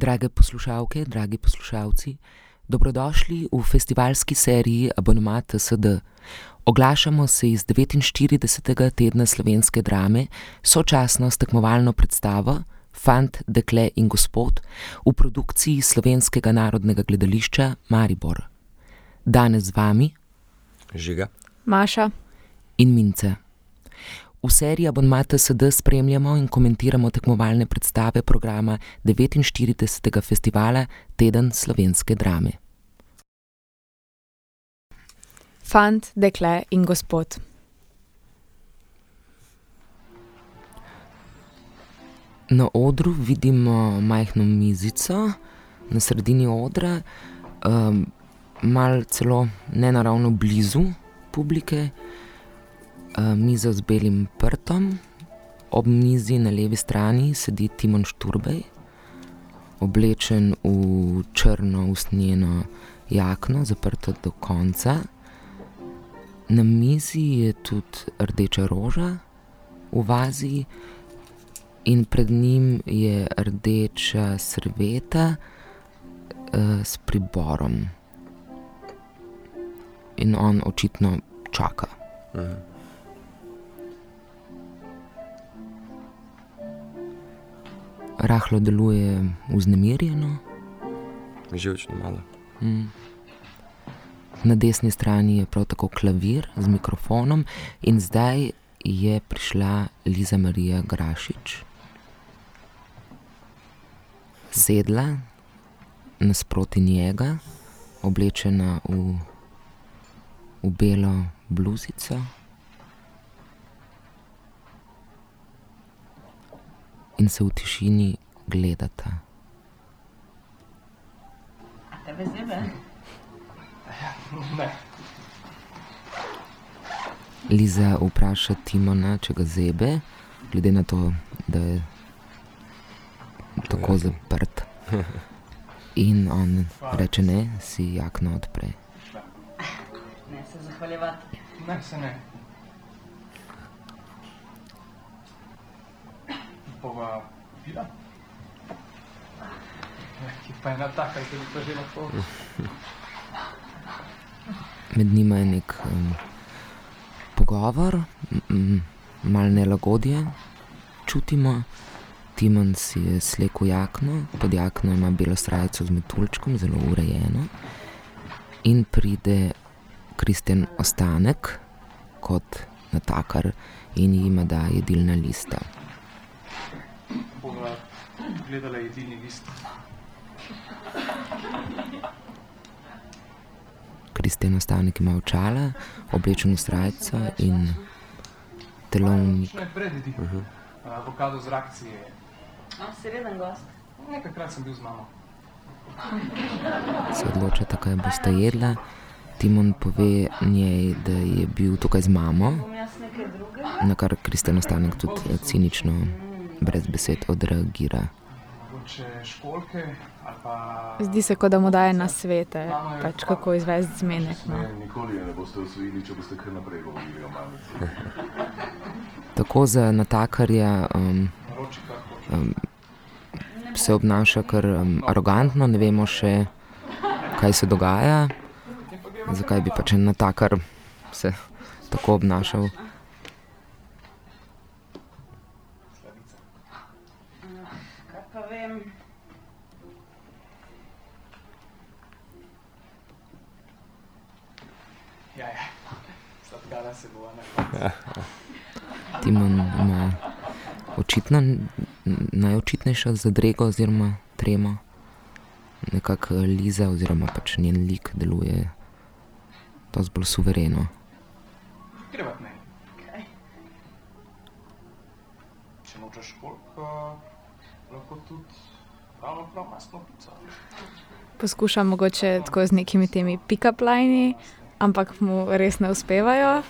Drage poslušalke, dragi poslušalci, dobrodošli v festivalski seriji Abonmat SD. Oglašamo se iz devetinštiridesetega tedna slovenske drame, sočasno s tekmovalno predstavo Fant, dekle in gospod v produkciji Slovenskega narodnega gledališča Maribor. Danes z vami Žiga, Maša, in Mince. V seriji Abonmat SD spremljamo in komentiramo tekmovalne predstave programa devetinštiridesetega festivala Teden slovenske drame. Fant, dekle in gospod. Na odru vidimo majhno mizico na sredini odra, malo celo nenaravno blizu publike. Miza z belim prtom, ob mizi na levi strani sedi Timon Šturbej, oblečen v črno usnjeno jakno, zaprto do konca. Na mizi je tudi rdeča roža v vazi in pred njim je rdeča servieta, s priborom. In on očitno čaka. Rahlo deluje vznemirjeno. Živčno malo. Na desni strani je prav tako klavir z mikrofonom in zdaj je prišla Liza Marija Grašič. Sedla nasproti njega, oblečena v, v belo bluzico. In se v tišini gledata. Liza vpraša Timona, če ga zebe, glede na to, da je tako zaprt. In on reče ne, si jakno odpre. Med njima je neki, pogovor, malo nelagodje čutimo. Timon si je slekel jakno, pod jakno ima belo srajco z metuljčkom, zelo urejeno. In pride Kristjan Ostanek kot natakar in jima da jedilna lista. Kristjan Ostanek ima očala, oblečeno srajco in telovnik. Se odločata, kaj bosta jedla. Timon pove njej, da je bil tukaj z mamo, nakar Kristjan Ostanek tudi cinično, brez besed odreagira. Zdi se, kot da mu daje nasvete, pač kako izvesti zmenek, no. Tako za natakarja, se obnaša kar, arogantno, ne vemo še, kaj se dogaja. Zakaj bi pač en natakar se tako obnašal. Timon ima očitno najočitnejšo zadrego oziroma tremo. Nekako Liza oziroma pač njen lik deluje dosti bolj suvereno. Poskuša mogoče tako z nekimi temi pick-up lini, ampak mu res ne uspevajo.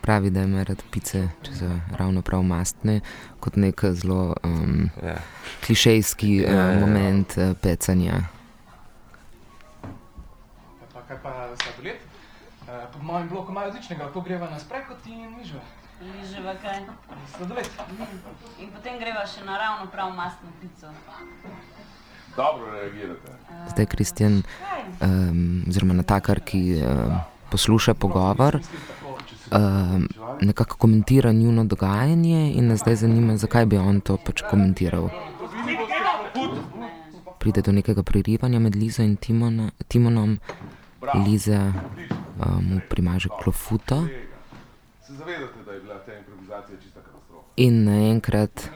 Pravi, da ima rad pice, če so ravno prav mastne, kot neki zelo, Ja. klišejski, Ja, ja, ja. moment, pecanja. mojem bloku imajo odličnega pogrevana sprehod in mižve. Liževa kaj. Sladoled. In potem greva še naravno prav mastno pico. Dobro reagirate. Zdaj Kristjan, um, oziroma natakar, ki um, posluša pogovor, um, nekako komentira njuno dogajanje in nas zdaj zanima, zakaj bi on to pač komentiral. Pride do nekega prerivanja med Lizo in Timona, Timonom, Liza um, mu primaže klofuto in naenkrat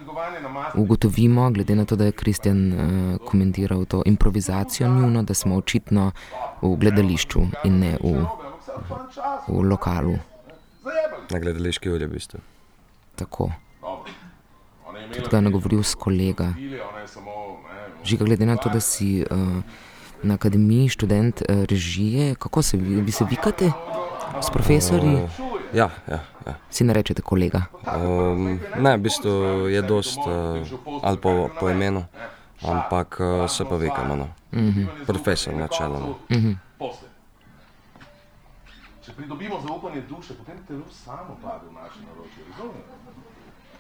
ugotovimo, glede na to, da je Kristjan uh, komentiral to improvizacijo njuno, da smo očitno v gledališču in ne v, v lokalu. Na gledališki uri, v bistvu. Tako. Tudi ga je nagovoril s kolega. Žiga, glede na to, da si uh, na akademiji študent uh, režije, kako se vi, vi se vikate s profesorji? Ja, ja, ja. Si ne rečete kolega. Um, ne, v bistvu je dost, uh, ali po, po imenu, ampak uh, se pa vikamo. No. Mhm. Profesor načeloma. Mhm. posle. Če pridobimo zaupanje duše, potem telo samo pade v naše naročje. Razumete?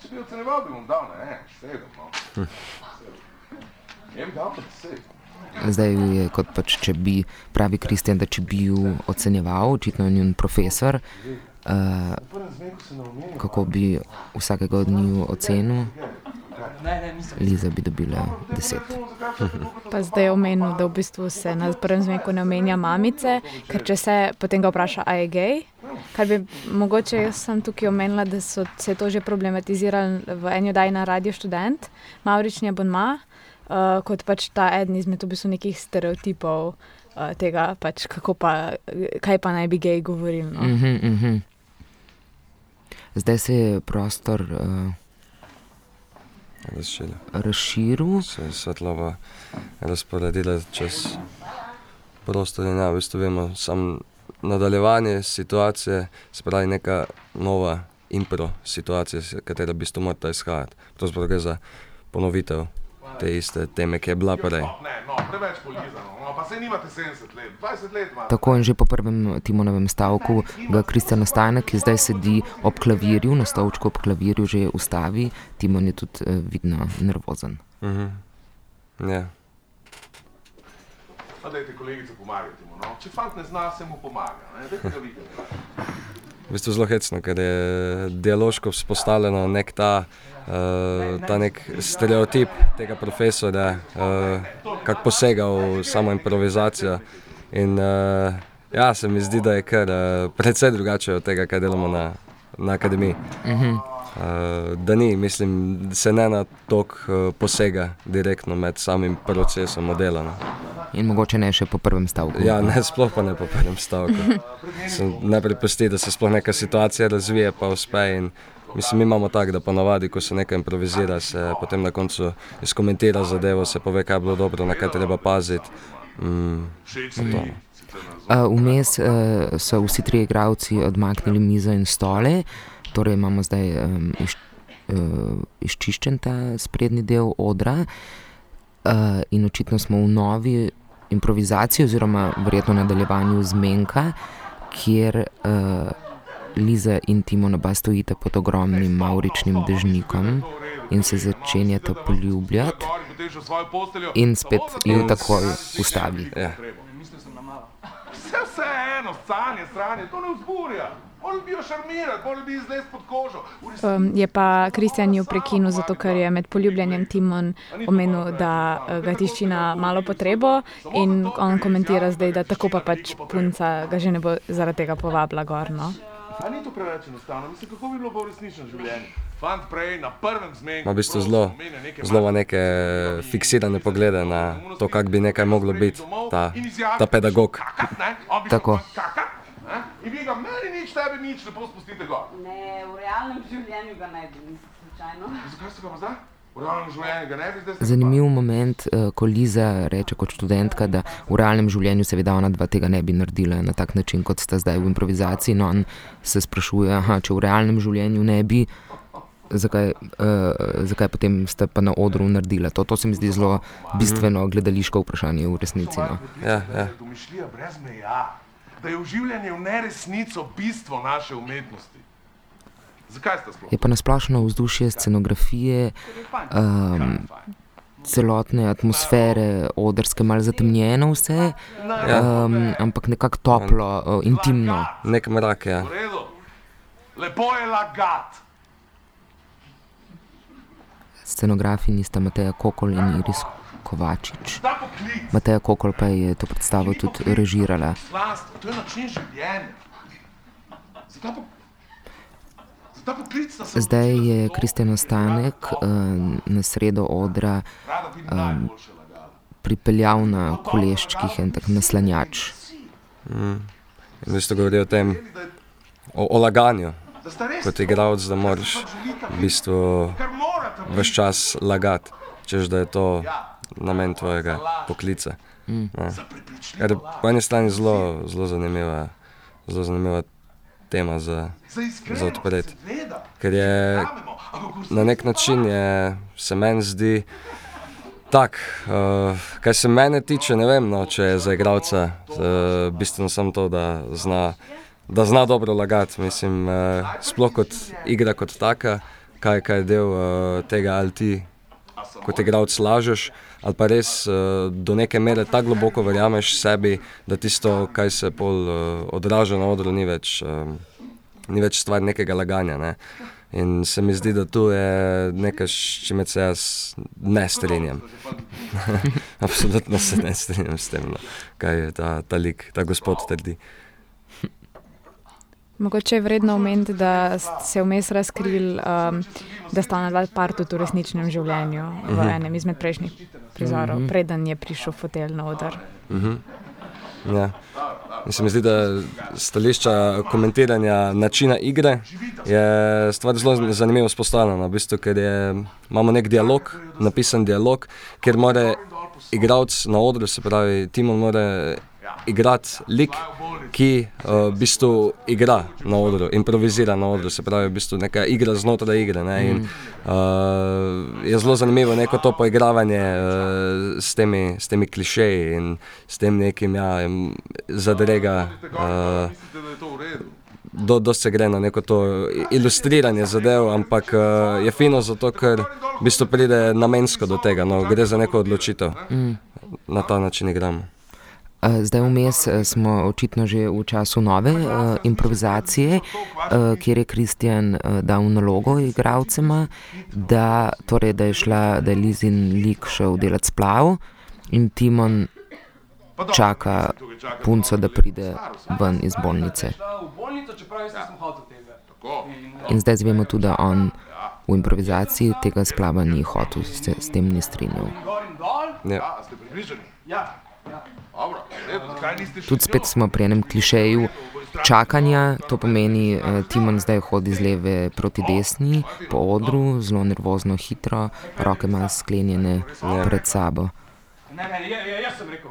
Če bi ocenjeval, bi mu dal na en, sedem. No. Bi dal pa deset. Zdaj je kot pač, če bi, pravi Kristjan, da če bi ju ocenjeval, očitno je njun profesor, uh, omenja. kako bi vsakega od njiju ocenil. Liza bi dobila deset. Pa zdaj je omenil, da v bistvu se na prvem zmeku ne omenja mamice, ker če se potem ga vpraša, a je gej. Kar bi mogoče jaz sem tukaj omenila, da so se to že problematizirali v eni oddaji na Radio Student, Maurični abonma, uh, kot pač ta eden izmed v bistvu nekih stereotipov uh, tega, pač pa, kaj pa naj bi gej govorili. No? Mhm, mhm. Zdaj se je prostor uh, Razširja. razširil. Se je svetlova razporedila čez prostor in ja, v bistvu vemo, sam nadaljevanje situacije, se pravi neka nova impro situacija, s katera v bistvu mora izhajati. Pravzaprav gre za ponovitev te iste teme, ki je bila prej. Ne, no, preveč polizano. Pa se nimate 70 let, 20 let imate. Tako in že po prvem Timonovem stavku ga Kristjan Nastajna, ki zdaj sedi ob klavirju, na stolčku ob klavirju, že ustavi. Timon je tudi uh, vidno nervozen. Mhm. Ja. Pa dajte kolegice pomagati mu, no. Če fant ne zna, se mu pomaga, ne, dajte ga videti. V bistvu zelo hecno, ker je dialoško vzpostavljeno nek ta, uh, ta nek stereotip tega profesorja, uh, kako posega v samo improvizacijo. In uh, ja, se mi zdi, da je kar uh, precej drugače od tega, kar delamo na, na akademiji. Mhm. Uh, da ni, mislim, se ne na tok uh, posega direktno med samim procesom modela. No. In mogoče ne še po prvem stavku. Ja, ne, sploh pa ne po prvem stavku. Sem najprej pusti, da se sploh neka situacija razvije, pa uspe. In, mislim, mi imamo tako, da ponavadi, ko se nekaj improvizira, se potem na koncu izkomentira zadevo, se pove, kaj je bilo dobro, na kaj treba paziti. Mm, to. Uh, Vmes uh, so vsi trije igravci odmaknili mizo in stole, torej imamo zdaj um, iš, uh, izčiščen ta sprednji del odra. Uh, in očitno smo v novi improvizaciji, oziroma verjetno nadaljevanju zmenka, kjer uh, Liza in Timon oba stojita pod ogromnim mauričnim dežnikom in se začenjata poljubljati, in spet ju takoj ustavi. Ja. Mislil sem na malo. Vse, vse je eno, stanje, stranje, to ne vzburja. Bolj bi jo šarmirati, bolj bi izlez pod kožo. Um, je pa Kristjan jo prekinil, zato ker je med poljubljanjem Timon omenil, da eh, ga tišči na malo potrebo in on komentira zdaj, da tako pa pač punca ga že ne bo zaradi tega povabila gor. No? A ni to preveč enostavno? Mislim, kako bi bilo v resničnem življenju? Fant prej na prvem zmenku. Ima v bistvu zelo, zelo ima neke fiksirane poglede na to, kako bi nekaj moglo biti, ta, ta pedagog. Tako. In vi ga meni nič, tebi nič, lepo spustite gor. Ne, v realnem življenju ga ne bi, slučajno. Zakaj ste ga pa zdaj? Zanimiv moment, eh, ko Liza reče kot študentka, da v realnem življenju seveda ona dva tega ne bi naredila na tak način, kot sta zdaj v improvizaciji. No, on se sprašuje, aha, če v realnem življenju ne bi, zakaj, uh, zakaj potem ste pa na odru naredila to. To se mi zdi zelo bistveno gledališko vprašanje v resnici. No. Ja, ja. Da je oživljanje v neresnico bistvo naše umetnosti. Zakaj? Je pa nasplošno vzdušje scenografije, um, celotne atmosfere, odrske, malo zatemnjeno vse, um, ampak nekako toplo, uh, intimno. Nek mrak redu. Lepo je lagat. Scenografinji sta Mateja Kokol in Iris Kovačič. Mateja Kokol pa je to predstavo tudi režirala. poslanstvo, to je način življenja. Za ta, po... Za ta poklic sta se Zdaj je to, Kristjan Ostanek uh, na sredo odra lagala. pripeljal na koleščkih en tak naslanjač. In v bistvu govori o tem, o, o laganju, kot igralec, da moraš v bistvu vse čas lagati, češ da je to Ja, namen tvojega poklica. Kar je laž. po eni strani zelo, zelo zanimiva, zelo zanimiva tema za, Za odpreti. ker je na nek način je, se meni zdi tak, uh, kar se mene tiče, ne vem, no, če je za igralca uh, bistveno samo to, da zna, da zna dobro lagati. Mislim, uh, sploh kot igra kot taka, kaj, kaj je del uh, tega, ali ti kot igralec lažeš, ali pa res uh, do neke mere tako globoko verjameš sebi, da tisto, kaj se pol uh, odraža na odru, ni več, um, ni več stvar nekega laganja. Ne? In se mi zdi, da tu je nekaj, s čimer se jaz ne strinjam. Absolutno se ne strinjam s tem, no. kaj je ta, ta lik, ta gospod trdi. Mogoče je vredno omeniti, da se je vmes razkril, um, da sta ona par tudi v resničnem življenju, v enem izmed prejšnjih prizorov, preden je prišel fotelj na oder. Ja. In se mi zdi, da stališča komentiranja načina igre je stvar zelo zanimivo spostavljena, v bistvu, ker je, imamo nek dialog, napisan dialog, ker mora igralec na odru, se pravi, Timon mora igrati lik, ki uh, v bistvu igra na odru, improvizira na odru, se pravi, v bistvu neka igra znotraj igre. Ne, in, uh, je zelo zanimivo neko to poigravanje uh, s, temi, s temi klišeji in s tem nekim ja, zadrega. Uh, do, dosti se gre na neko to ilustriranje zadev, ampak uh, je fino zato, ker v bistvu pride namensko do tega, no, gre za neko odločitev. Mm. Na ta način igramo. Zdaj vmes smo očitno že v času nove uh, improvizacije, uh, kjer je Kristjan uh, dal nalogo igralcema, da, torej, da je šla, da je Lizin lik šel delati splav in Timon čaka punco, da pride ven iz bolnice. In, zdaj zvemo tudi, da on v improvizaciji tega splava ni hotel, se s tem ni strinjal. gor in dol. Ja. Tudi spet smo pri enem klišeju čakanja, to pomeni, da Timon zdaj hodi z leve proti desni po odru, zelo nervozno, hitro, roke ima sklenjene pred sabo. Ja, ja, jaz sem rekel.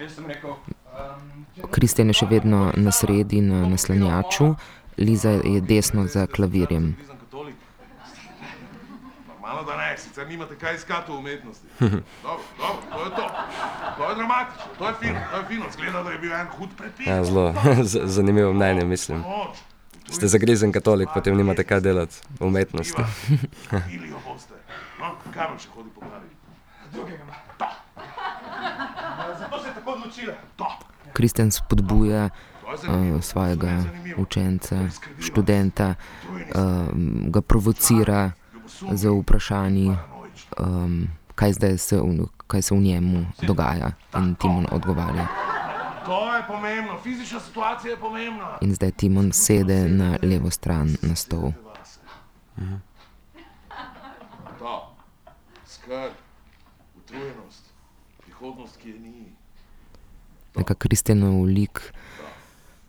Jaz sem rekel. Um, Kristjan je še vedno na sredi na naslanjaču, Liza je desno za klavirjem. Normalno, da ne, sicer nimate kaj iskati v umetnosti. Dobro, dobro, to je to. To je dramatično, to je fino, to je fino. Zgleda, da je bil en hud prepis. Ja, zelo zanimivo mnenje, mislim. Ste zagrizen katolik, potem nimate kaj delati v umetnosti. pili jo boste. No, kaj vam še hodi po glavi? drugega ima. Zato se je tako odločila. To, Kristjan spodbuja zanimivo. uh, svojega zanimivo. učenca, študenta, uh, ga provocira sum z vprašanji, um, kaj, zdaj se v, kaj se v njemu dogaja. In Timon odgovarja. To je pomembno, fizična situacija je pomembna. In zdaj Timon sede na levo stran na stol. To, skrb, utrujenost, prihodnost, ki je ni. Neka Kristjanov lik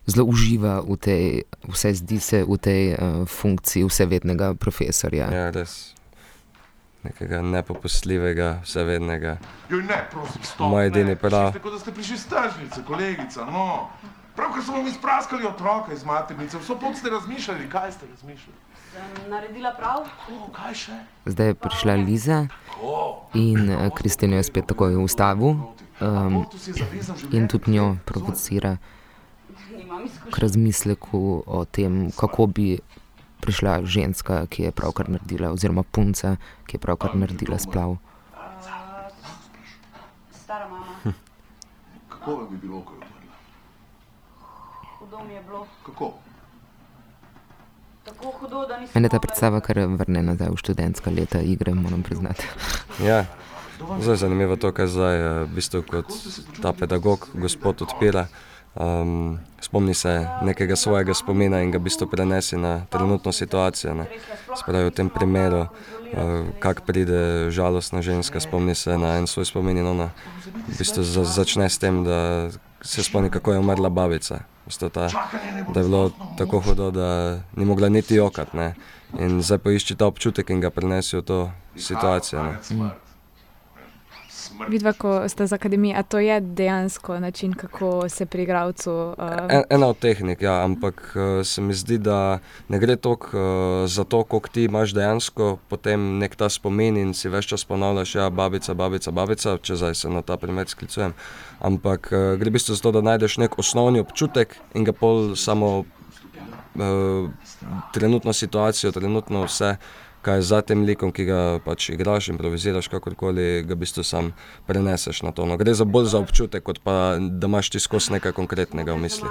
zelo uživa v tej, vse zdi se, v tej uh, funkciji vsevednega profesorja. Ja, res. Nekega nepopustljivega, vsevednega. Jo, ne, prosim, stop. Moj edini prav. Tako da ste prišli s tržnice, kolegica, no. Pravkar smo vam izpraskali otroka iz maternice, vso pot ste razmišljali, kaj ste razmišljali? Sem naredila prav? O, kaj še? Zdaj je prišla Liza in Kristjan jo je spet takoj um, Abortus je zavezan in tudi njo provocira. K razmisleku o tem, kako bi prišla ženska, ki je pravkar naredila, oziroma punca, ki je pravkar naredila splav. Stara mama, Kako vam bi bilo, ko je umrla? hudo mi je bilo. Kako? Tako hudo. Mene ta predstava kar vrne nazaj v študentska leta igre, moram priznati. Ja, zelo je zanimivo to, kar zdaj eh, v bistvu kot ta pedagog, gospod odpira. Um, spomni se nekega svojega spomina in ga v bistvu prenesi na trenutno situacijo. Ne. Spravi v tem primeru, uh, kako pride žalostna ženska, spomni se na en svoj spomin in ona v bistvu za, začne s tem, da se spomni, kako je umrla babica. V bistvu Ta, da je bilo tako hudo, da ni mogla niti jokati. ne. In zdaj poišči ta občutek in ga prenesi v to situacijo. Ne. Vidva, ko ste z akademije, a to je dejansko način, kako se pri igravcu. Uh, En, ena od tehnik, ja, ampak uh, se mi zdi, da ne gre toliko uh, za to, koliko ti imaš dejansko potem nek ta spomin in si več čas ponavljaš, je babica, babica, babica, če zdaj se na ta primer sklicujem. Ampak uh, gre v bistvu za to, da najdeš nek osnovni občutek in ga pol samo uh, trenutno situacijo, trenutno vse. Kaj za tem likom, ki ga pač igraš, improviziraš, kakorkoli ga v bistvu sam preneseš na to. No, gre za bolj za občutek, kot pa da imaš ti skozi nekaj konkretnega v misli.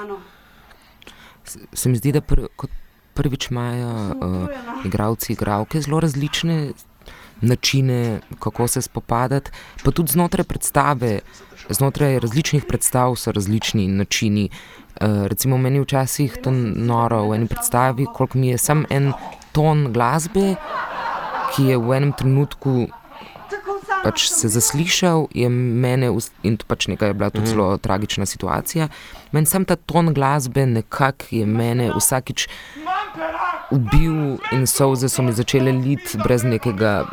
Se- mi zdi, da pr, kot prvič imajo uh, igravci, igralke zelo različne načine, kako se spopadati, pa tudi znotraj predstave, znotraj različnih predstav so različni načini. Uh, recimo, meni včasih to noro v eni predstavi, koliko mi je sam en ton glasbe, ki je v enem trenutku pač se zaslišal, je mene, us- in to pač nekaj je bila tudi zelo tragična situacija. Meni sam ta ton glasbe nekako je mene vsakič ubil in solze so mi začele liti brez nekega,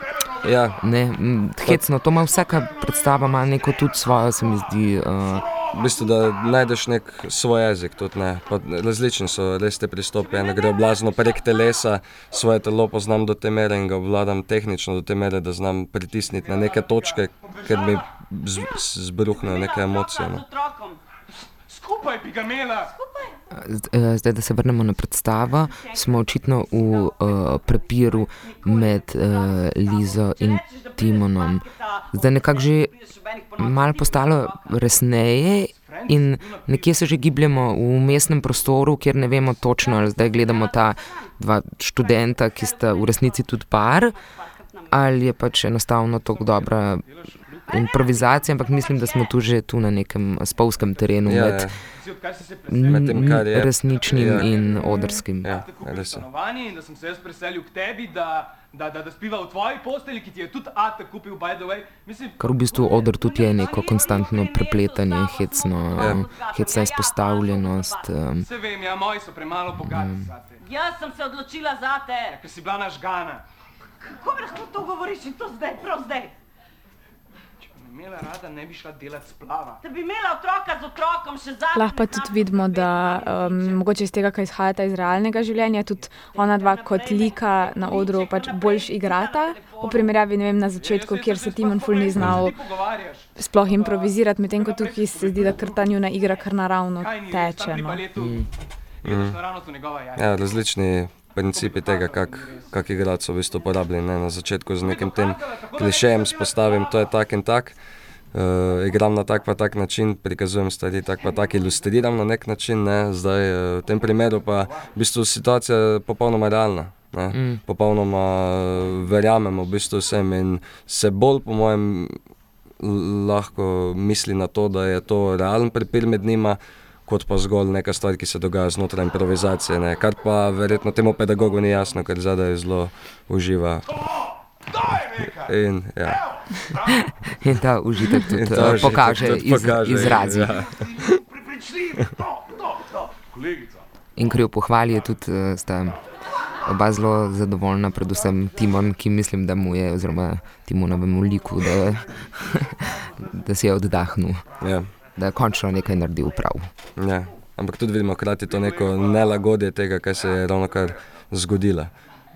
Ja, ne, hecno. To ima vsaka predstava, ima neko tudi svojo, se mi zdi. Uh, v bistvu, da najdeš nek svoj jezik. Ne. Pa različni so res te pristopi. En gre oblazno prek telesa, svoje telo poznam do te mere in ga obvladam tehnično do te mere, da znam pritisniti na neke točke, ker mi zbruhnejo neke emocije. No. Skupaj bi ga imela. Zdaj, da se vrnemo na predstavo, smo očitno v uh, prepiru med uh, Lizo in Timonom. Zdaj nekako že malo postalo resneje in nekje se že gibljemo v mestnem prostoru, kjer ne vemo točno, ali zdaj gledamo ta dva študenta, ki sta v resnici tudi par, ali je pač enostavno tako dobra improvizacija, ampak mislim, da smo tu že tu na nekem spolskem terenu Ja, med ja, se Med tem, kar je. resničnim Ja. in odrskim. ja, kupil res je. in da sem se jaz preselil k tebi, da, da, da, da spiva v tvoji postelji, ki ti je tudi Ata kupil, by the way. Mislim, Kar v bistvu odr tudi je neko konstantno prepletanje, hecno, Ja. um, hecna izpostavljenost. Um, Vse vem, ja, moji so premalo bogati zate. Jaz sem se odločila za te. Ker si bila nažgana. Kako lahko to govoriš in to zdaj, prav zdaj? Imela rada, ne bi šla delat splava. Da bi imela otroka z otrokom še zadnji. Lahko pa tudi vidimo, da um, mogoče iz tega, kaj izhajata iz realnega življenja, tudi ona dva kot lika na odru pač boljš igrata. V primerjavi ne vem, na začetku, kjer se Timon ful ni znal sploh improvizirati, medtem ko tukaj se zdi, da kar ta njuna igra kar naravno teče. No. njegova jaja. Ja, različni principi tega, kako kak igrati so v bistvu uporabljeni. Ne? Na začetku z nekim tem klišejem spostavim, to je tak in tak. Uh, igram na tak pa tak način, prikazujem stvari tak pa tak, ilustriram na nek način. Ne? Zdaj, uh, v tem primeru pa v bistvu situacija je popolnoma realna. Ne? Mm. Popolnoma eh, verjamemo v bistvu vsem in se bolj, po mojem, lahko misli na to, da je to realen prepir med njima, kot pa zgolj neka stvar, ki se dogaja znotraj improvizacije. Ne? Kar pa verjetno temu pedagogu ni jasno, ker zadaj zelo uživa. In, ja. In ta užitek tudi In ta uh, užitek pokaže, tudi iz, pokaže, izrazi. ja. To. Kolegica. In jo pohvali, je tudi, uh, sta oba zelo zadovoljna, predvsem Timon, ki mislim, da mu je, oziroma Timonovemu liku, da, da si je oddahnil, Ja. Da je končno nekaj naredil prav. Ja. Ampak tudi vidimo hkrati to neko nelagodje tega, kaj se je ravno kar zgodilo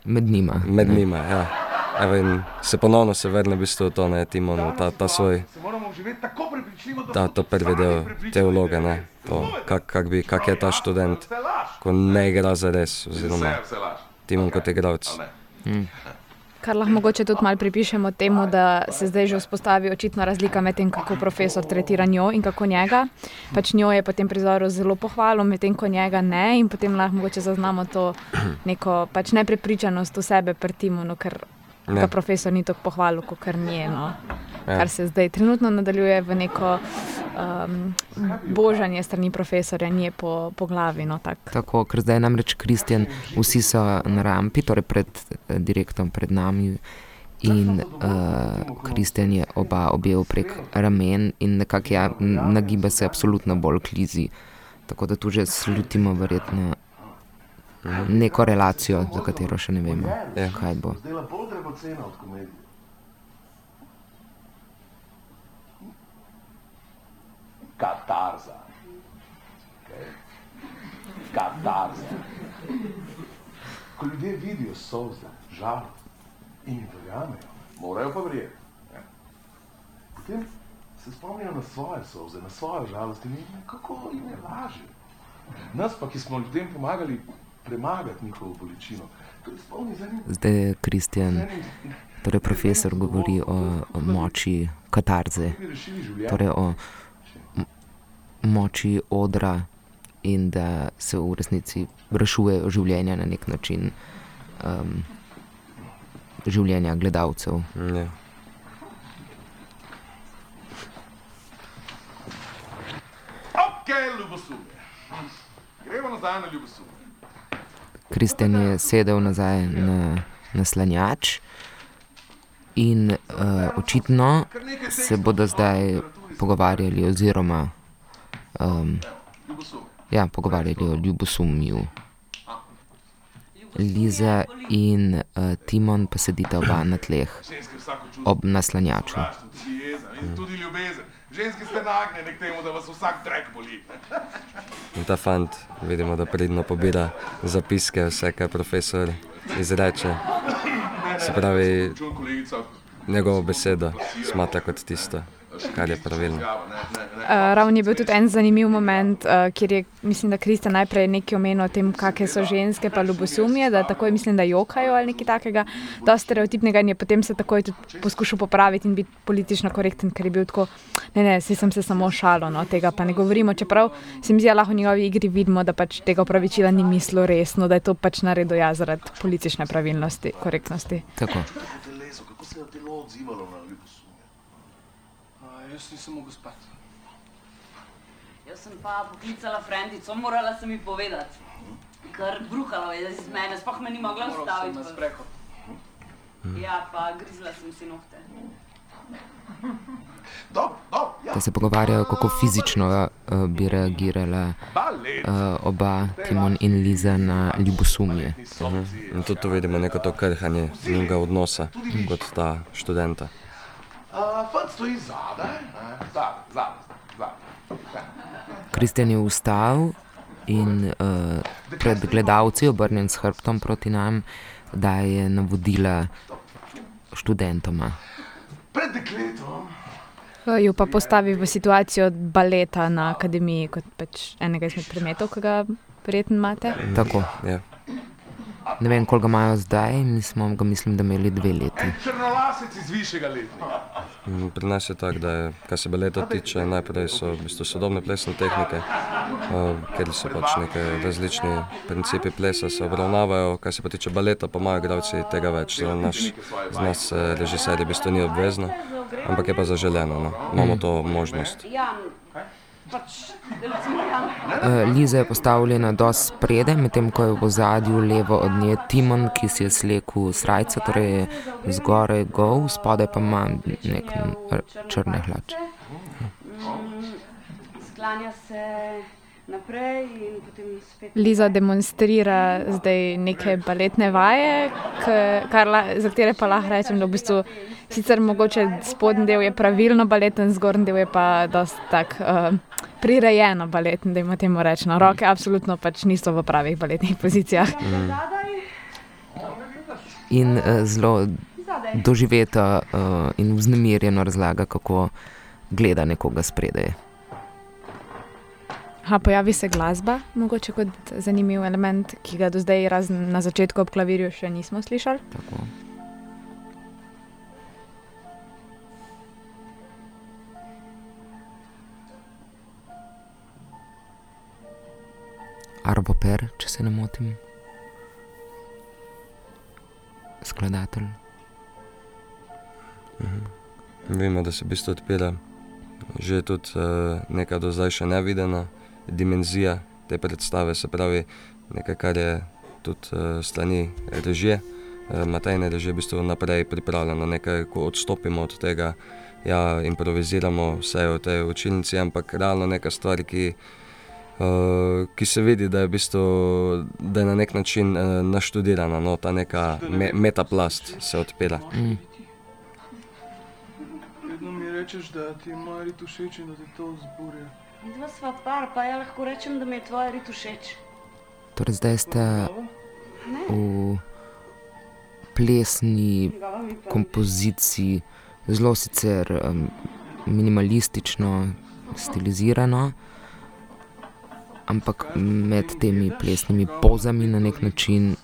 Med njima. med njima. Ja. Evo, in se ponovno se vrne v bistvu to, ne Timon, v ta, ta svoj ta, to prvi del te vloge, ne, to, kak, kak, bi, kak je ta študent, ko ne igra za res, oziroma. Timon kot igralec. Ne? Kar lahko mogoče tudi malo pripišemo temu, da se zdaj že vzpostavi očitna razlika med tem, kako profesor tretira njo in kako njega. Pač njo je po tem prizoru zelo pohvalil, medtem ko njega ne, in potem lahko mogoče zaznamo to neko pač neprepričanost v sebe pri Timonu, ker Ja. ga profesor ni tako pohvalil, kot kar njeno. Ja. Kar se zdaj trenutno nadaljuje v neko um, božanje strani profesorja, nje po, po glavi. No, tak. Tako, ker zdaj je namreč Kristjan, vsi so na rampi, torej pred eh, direktom, pred nami. In uh, Kristjan je oba objel prek ramen in nekako ja, nagiba se absolutno bolj k Lizi. Tako da tu že slutimo verjetno neko relacijo, za katero še ne vemo, Ja. kaj bo. Zdela bolj dragocena od komedije. Katarza. Okay. Katarza. Ko ljudje vidijo solze, žalost in jim verjamejo, morajo pa verjeti. Potem se spomnijo na svoje solze, na svojo žalost in jim kako jim je lažje. Nas pa, ki smo ljudem pomagali premagati njihovo bolečino, to je. Zdaj Kristjan, torej profesor, govori o, o moči katarze, torej o moči odra in da se v resnici rešujejo življenja na nek način, um, življenja gledalcev. Ja. Ok, ljubosumje. Gremo nazaj na ljubosumje. Kristjan je sedel nazaj na, na slanjač in uh, očitno se bodo zdaj pogovarjali, oziroma um, ja, pogovarjali o ljubosumju. Liza in uh, Timon pa sedita oba na tleh ob naslanjaču. tudi ljubezen. Ženski ste nagnjeni k temu, da vas vsak drek boli. In ta fant, vidimo, da pridno pobira zapiske, vse, kar profesor izreče. Se pravi, njegovo besedo smatra kot tisto, kar je pravilno. Uh, ravno je bil tudi en zanimiv moment, uh, kjer je, mislim, da Krista najprej nekaj omenil o tem, kakšne so ženske, pa ljubosumje, da takoj mislim, da jokajo ali nekaj takega, dosti stereotipnega in je potem se takoj tudi poskušal popraviti in biti politično korekten, ker je bil tako, ne, ne, si sem se samo šalo, no, tega pa ne govorimo, čeprav se mi zdi, da lahko v njegovi igri vidimo, da pač tega upravičila ni mislil resno, da je to pač naredil ja zaradi politične pravilnosti, korektnosti. Tako. Kako se je telo odzivalo? A, jaz nisem mogel spati. Jaz sem pa poklicala frendico, morala sem ji povedati. Ker bruhalo je iz mene, sploh me ni mogla Moral sem ustaviti. na sprehod. Ja, pa grizla sem si nohte. Ja. Da se pogovarjajo, kako fizično uh, bi reagirala uh, oba, Timon in Liza, na ljubosumje. In tudi tu vidimo neko to krhanje njunega odnosa kot ta študenta. Uh, stoji zadaj, zadaj, zadaj, zadaj. Kristjan je vstal in uh, pred gledalci, obrnjen s hrbtom proti nam, daje navodila študentoma. Pred dekletom. Uh, jo pa postavi v situacijo baleta na akademiji, kot pač enega izmed predmetov, ki ga verjetno imate. Tako. Ja. Ne vem, koliko ga imajo zdaj, mi smo ga, mislim, da imeli dve leti. Črnolasec iz višjega letnika. Mm, Pri nas je tako, da je, kar se baleta tiče, najprej so v bistvu sodobne plesne tehnike, uh, ker so pač neke različni principi plesa se obravnavajo, kar se pa tiče baleta, pa imajo igralci tega več. Za naš, z nas eh, režiserji v bistvu ni obvezno, ampak je pa zaželeno, no. imamo to možnost. Liza je postavljena dosti spredaj, medtem ko je v ozadju levo od nje Timon, ki si je slekel srajco, torej je zgoraj gol, spodaj pa ima nek črne hlače. Mm, Sklanja se naprej in potem spet. Liza demonstrira zdaj neke baletne vaje, kar za katere pa lahko rečem, da v bistvu sicer mogoče spodnji del je pravilno baleten, zgornji del je pa dosti tak uh, prirejeno baleten, da ima temu rečeno. Roke absolutno pač niso v pravih baletnih pozicijah. In uh, zelo doživeta uh, in vznemirjeno razlaga, kako gleda nekoga spredaj. Ha, pojavi se glasba, mogoče kot zanimiv element, ki ga do zdaj, razen na začetku ob klavirju, še nismo slišali. Tako. Arbo Per, če se ne motim. Skladatelj. Vemo, da se v bistvu odpira že tudi uh, neka do zdaj še nevidena dimenzija te predstave, se pravi nekaj, kar je tudi uh, strani režije, uh, Matejne režije, v bistvu naprej pripravljeno, nekaj, ko odstopimo od tega, ja, improviziramo vse v tej učilnici, ampak realno neka stvar, ki, uh, ki se vidi, da je, v bistvu, da je na nek način uh, naštudirana, no, ta neka me, metaplast se odpira. Mm. Vedno mi rečeš, da ti je moj rit všeč in da ti to zburja. Dva sva par, pa ja lahko rečem, da mi je tvoj rit všeč. Torej, zdaj ste v plesni kompoziciji, zelo sicer um, minimalistično, stilizirano, ampak med temi plesnimi pozami na nek način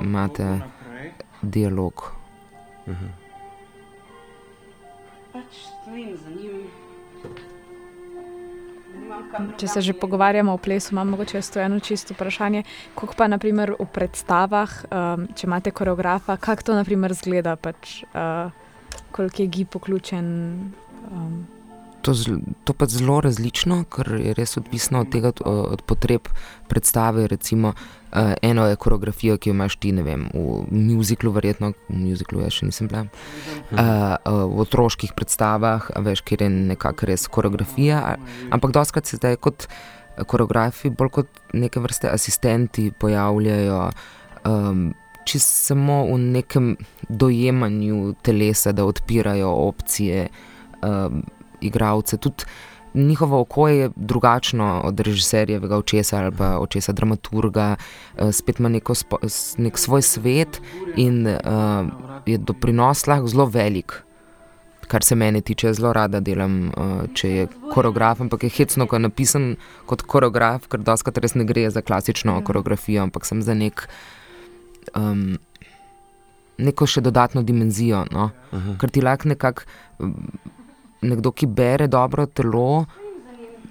imate dialog. pač stojim za njim. Če se že pogovarjamo o plesu, imam mogoče jaz to eno čisto vprašanje. Kako pa naprimer v predstavah, um, če imate koreografa, kako to naprimer zgleda, pač, uh, koliko je gib vključen? Um, To, to pa zelo različno, ker je res odvisno od tega, od, od potreb predstave. Recimo, uh, eno je koreografija, ki jo imaš ti, ne vem, v muziklu, verjetno, v muziklu jaz še nisem bila. Uh, uh, v otroških predstavah, veš, kjer je nekako res koreografija, ampak doskrat se zdaj kot koreografi, bolj kot neke vrste asistenti pojavljajo. Um, Čisto samo v nekem dojemanju telesa, da odpirajo opcije, um, igralce. Tudi njihovo oko je drugačno od režiserjevega očesa ali pa očesa dramaturga, uh, spet ima neko spo, nek svoj svet in uh, je doprinos lahko zelo velik. Kar se mene tiče, zelo rada delam, uh, če je koreograf, ampak je hecno, ko je napisan kot koreograf, ker doskrat res ne gre za klasično koreografijo, ampak sem za nek. Um, Neko še dodatno dimenzijo, no? -huh. ker ti lahko nekako nekdo, ki bere dobro telo,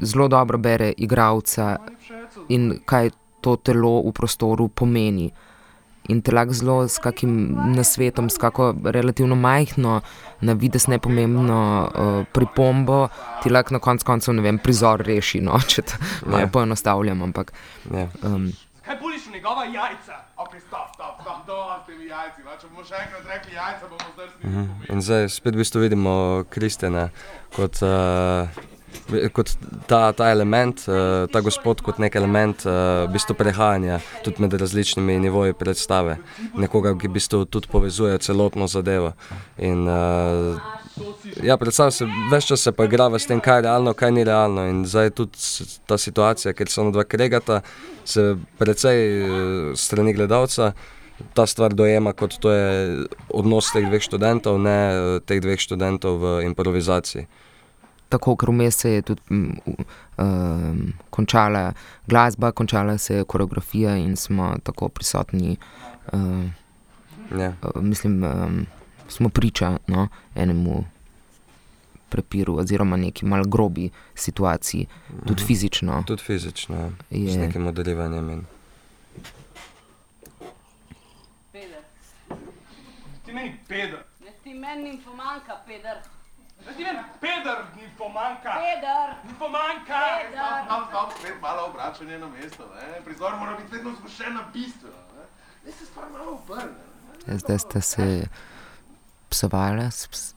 zelo dobro bere igralca in kaj to telo v prostoru pomeni. In te lahko zelo s kakim nasvetom, s kako relativno majhno, na vides nepomembno uh, pripombo, ti lahko na koncu koncev, ne vem, prizor reši, no, če to malo Ja. poenostavljam. Ampak Ja. um, Kaj puliš njegova jajca? Ok, In zdaj spet v bistvu vidimo Kristjana kot, uh, kot ta, ta element, uh, ta gospod kot nek element uh, v bistvu prehajanja tudi med različnimi nivoji predstave. Nekoga, ki v bistvu tudi povezuje celotno zadevo. In, uh, ja, predstavlja se, več časa se pa igra s tem, kaj je realno, kaj ni realno. In zdaj tudi s- ta situacija, ker se ona dva kregata, se precej uh, strani gledalca ta stvar dojema kot to je odnos teh dveh študentov, ne eh, teh dveh študentov v improvizaciji. tako, ker vmes se je tudi um, um, končala glasba, končala se je koreografija in smo tako prisotni. Uh, Ja. uh, mislim, um, smo priča no, enemu prepiru, oziroma neki mal grobi situaciji, tudi fizično. Tudi fizično, ja. Je. s nekim modelivanjem. In... Peder. Ti meni peder. Ne ti meni infomanka, Peder. Ne ti meni peder, ninfomanka. Peder. Ninfomanka. Peder. Stop, stop, spet malo obračanje na mesto. Ne? Prizor mora biti vedno zgošen na bistveno. Ne? Se stvar malo obrne. Zdaj ste se psovala s, s,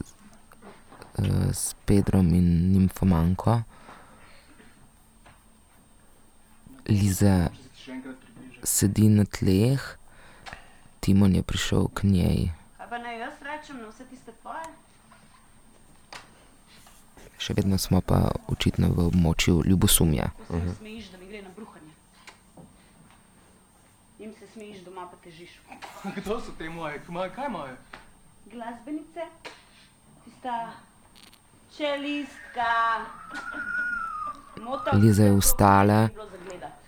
eh, s Pedrom in Nimfomanko. Liza sedi na tleh, Timon je prišel k njej. Pa naj jaz rečem na vse tiste tvoje? Še vedno smo pa očitno v območju ljubosumja. Ko se mi smejiš, da mi gre na bruhanje. Jim se smejiš, doma pa težiš. Kdo so te moje? Kaj imajo- Kaj imajo? Glasbenice, tista Čelistka. Motal Liza je vstala. gledat.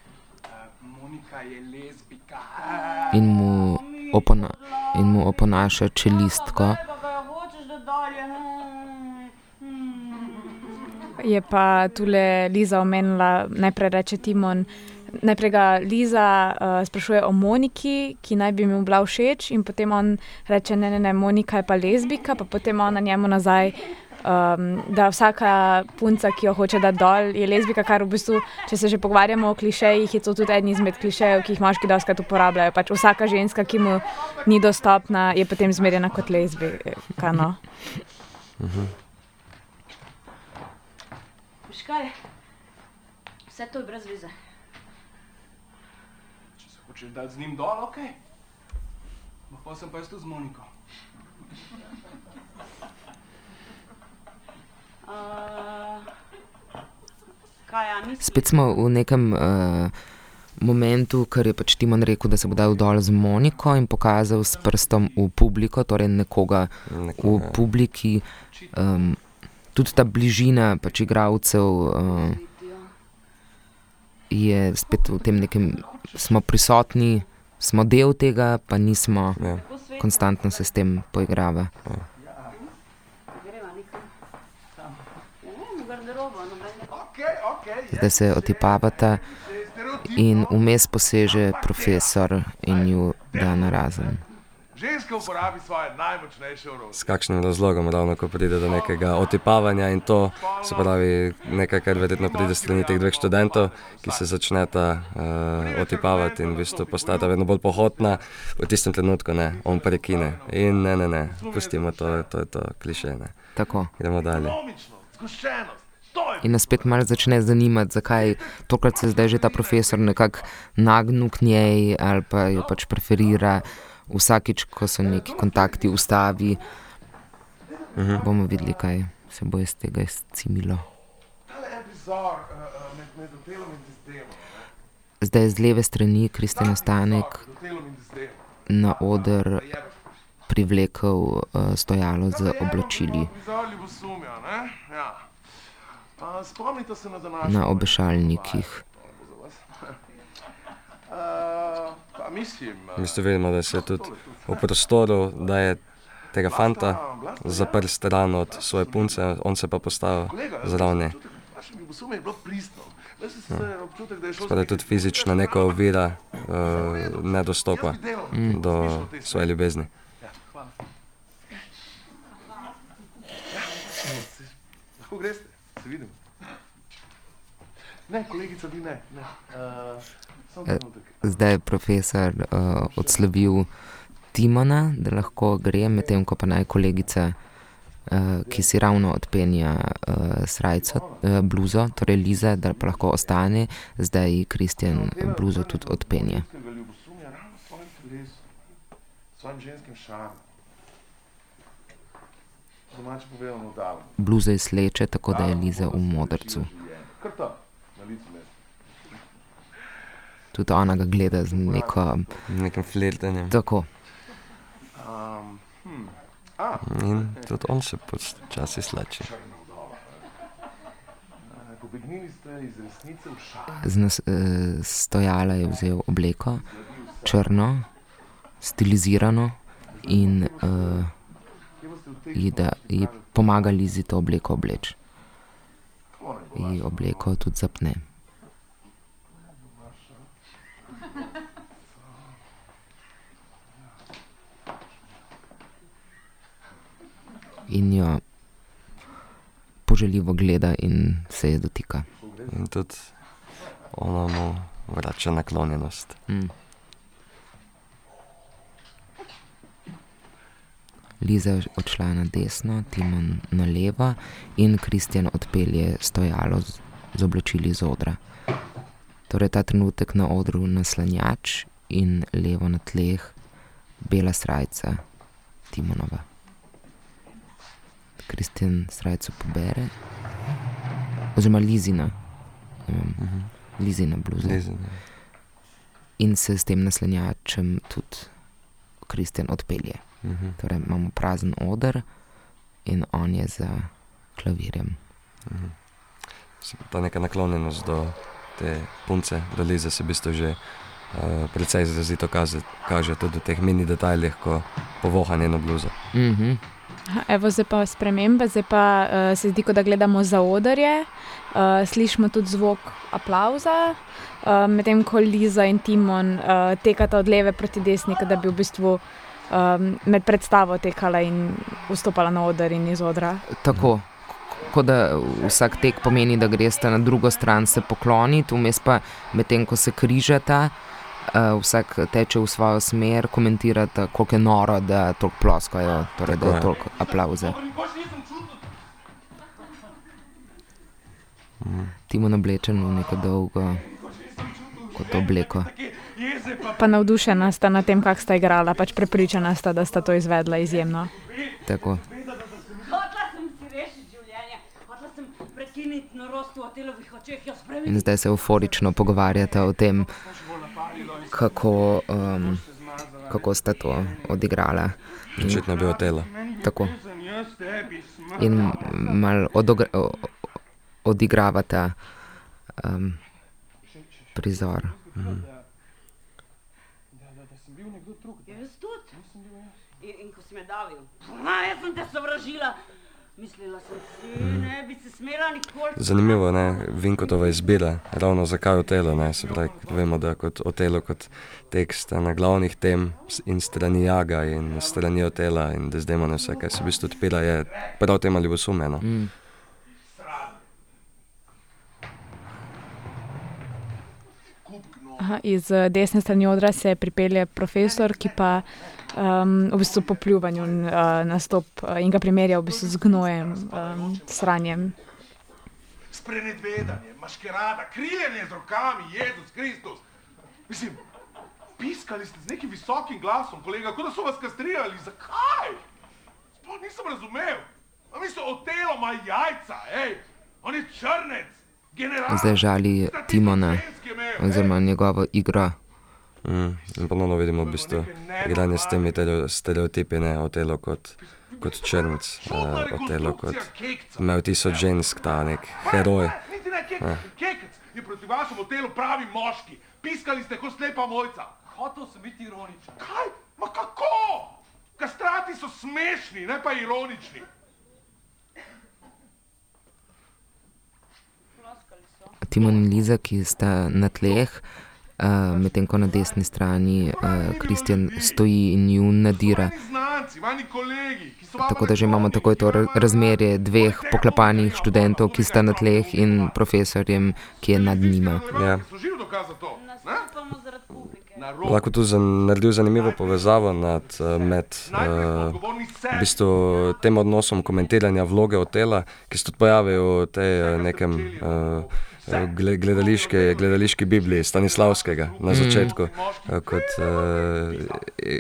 Monika je lezbika. in mu, opona, in mu oponaša čelistko. Je pa tule Liza omenila, najprej reče Timon. Najprej ga Liza uh, sprašuje o Moniki, ki naj bi mu bila všeč, in potem on reče: Ne, ne, ne, Monika je pa lezbika, pa potem ona njemu nazaj. Um, da vsaka punca, ki jo hoče dati dol, je lezbika, kar v bistvu, če se že pogovarjamo o klišejih, je to tudi eden izmed klišejev, ki jih moški doskrat uporabljajo. Pač vsaka ženska, ki mu ni dostopna, je potem zmerjena kot lezbika. No? Veš kaj? Vse to je brez veze. Če se hočeš dati z njim dol, ok. Lahko sem pa jaz tu z Moniko. Uh, kaj, ja, nisi? Spet smo v nekem uh, momentu, ker je pač Timon rekel, da se bo dal dol z Moniko in pokazal s prstom v publiko, torej nekoga v Nekoga, publiki. Um, tudi ta bližina pač igralcev uh, je spet v tem nekem, smo prisotni, smo del tega, pa nismo, ja. konstantno se s tem poigrava. Greva nekam. Ja, ne, v garderobo, noben. Okay, okay, Zdaj se otipavata in vmes poseže profesor in ju da na razen. Ženska uporabi svoje najmočnejše orodje. S kakšnim razlogom ravno, ko pride do nekega otipavanja in to se pravi nekaj, kar verjetno pride strani teh dveh študentov, ki se začneta uh, otipavati in v bistvu postata vedno bolj pohotna, v tistem trenutku ne, on prekine. In ne, ne, ne, pustimo to, to je to kliše, ne. Tako. Gremo dalje. Ekonomičnost, zgoščenost, In nas spet malo začne zanimati, zakaj tokrat se zdaj že ta profesor nekako nagnil k njej ali pa jo pač preferira. Vsakič, ko so neki kontakti ustavi, Mhm. bomo videli, kaj se bo iz tega izcimilo. uh, uh, in dizdemom. Zdaj z leve strani Kristjan Stanek na oder privlekel uh, stojalo z oblačili Prizor ljubosumja, ne? Ja. A, spomnite se na obešalnikih. Uh, pa mislim, V bistvu vidimo, da se tudi v prostoru, da je tega fanta zaprl stran od svoje punce, on se pa postavil zraven je da je šlo Spada tudi fizična neka ovira, uh, ne dostopa do svoje ljubezni. Ja, hvala. Ja, lahko greste, se vidimo. Ne, kolegica, vi ne. ne. Uh. Zdaj je profesor uh, odslovil Timona, da lahko gre, medtem ko pa naj kolegica, uh, ki si ravno odpenja uh, srajco, uh, bluzo, torej Liza, da pa lahko ostane, zdaj Kristjan bluzo tudi odpenja. Svojim ženskim šarmom. Domače povedano, da Bluzo je sleče, tako da je Liza v modrcu. Tudi ona ga gleda z neko. Nekim flirtanjem. Tako. Um, hm. A, In tudi on se počasi slači. pobegnili ste iz resnice v šar. Z nas, uh, stojala je vzel obleko, črno, stilizirano, in uh, Ji, da, ji pomaga Lizi to obleko obleči. Ji obleko tudi zapne. In jo poželjivo gleda in se je dotika. In tudi ona mu vrača naklonjenost. Mm. Liza je odšla na desno, Timon na levo in Kristjan odpelje stojalo z, z oblačili z odra. Torej ta trenutek na odru naslanjač in levo na tleh bela srajca Timonova. Kristjan srajco pobere, oziroma Lizina, vem, Lizina bluza. Lizina. In se s tem naslanjačem tudi Kristjan odpelje. Mhm. Torej imamo prazen oder in on je za klavirjem. Ta neka naklonjenost do te punce, do Lize, se v bistvu že uh, precej izrazito kaže, kaže tudi v teh mini detajlih, ko povoha njeno bluzo. Mm -hmm. Evo, zdaj pa spremembe, zdaj pa uh, se zdi, kot da gledamo za odrje, uh, slišimo tudi zvok aplauza, uh, medtem ko Liza in Timon uh, tekata od leve proti desni, da bi v bistvu um, med predstavo tekala in vstopala na oder in iz odra. Tako. Kot da vsak tek pomeni, da greš na drugo stran se pokloniti, vmes pa medtem, ko se križata, uh, vsak teče v svojo smer, komentirata, koliko je noro, da toliko ploskajo, torej da je toliko aplauza. Timon oblečen v neko dolgo kot obleko. Pa navdušena sta nad tem, kako sta igrala, pač prepričana sta, da sta to izvedla izjemno. Tako. Hotla sem si rešiti življenje, hotla sem prekiniti norost v hotelovih očeh, jo In zdaj se euforično pogovarjata o tem, kako, um, kako sta to odigrala. Očitno je bilo telo. tako. In malo odigravata um, prizor. Jaz tudi. In, in ko si me davil, "Ma, jaz sem te sovražila. Ne. Zanimivo je, Vinkotova izbira, ravno zakaj Otelo. Ne? Se pravi, vemo, da kot Otelo kot tekst na glavnih tem s- in strani Jaga in strani Otela in Dezdemona vse, kar se v bistvu odpira, je prav tema ljubosume. No? Mm. Aha, iz eh, desne strani odra se pripelje profesor, ki pa um, v bistvu po pljuvanju uh, nastop uh, in ga primerja v bistvu z gnojem, um, sranjem. Sprenevedanje, maškerada, kriljenje z rokami, Jezus Kristus. Mislim, piskali ste z nekim visokim glasom, kolega, kot da so vas kastrirali. Zakaj? Sploh nisem razumel. A mi so otelo, ima jajca, hej, on je črnec, general. Zdaj žali Timona oziroma njegovo igro. Mm. Ponovno vidimo v bistvu igranje s temi tereo- stereotipi, ne Otelo kot, kot črnc, uh, Otelo kot imel tisoč žensk, ta nek heroj. Kekec, je proti vašemu telu pravi moški. Piskali ste kot slepa mojca. Hotel sem biti ironičen. Kaj? Ma kako? Kastrati so smešni, ne pa ironični. Timon in Liza, ki sta na tleh, uh, medtem ko na desni strani uh, Kristjan stoji in ju nadira. Tako da že imamo takoj to ra- razmerje dveh poklepanih študentov, ki sta na tleh, in profesorjem, ki je nad njima. Ja. Lahko tu zan, naredil zanimivo povezavo nad, med uh, v bistvu tem odnosom komentiranja vloge Otela, ki se tudi pojavi v tej eh, nekem uh, gledališke, gledališki Bibliji Stanislavskega na začetku eh, kot uh,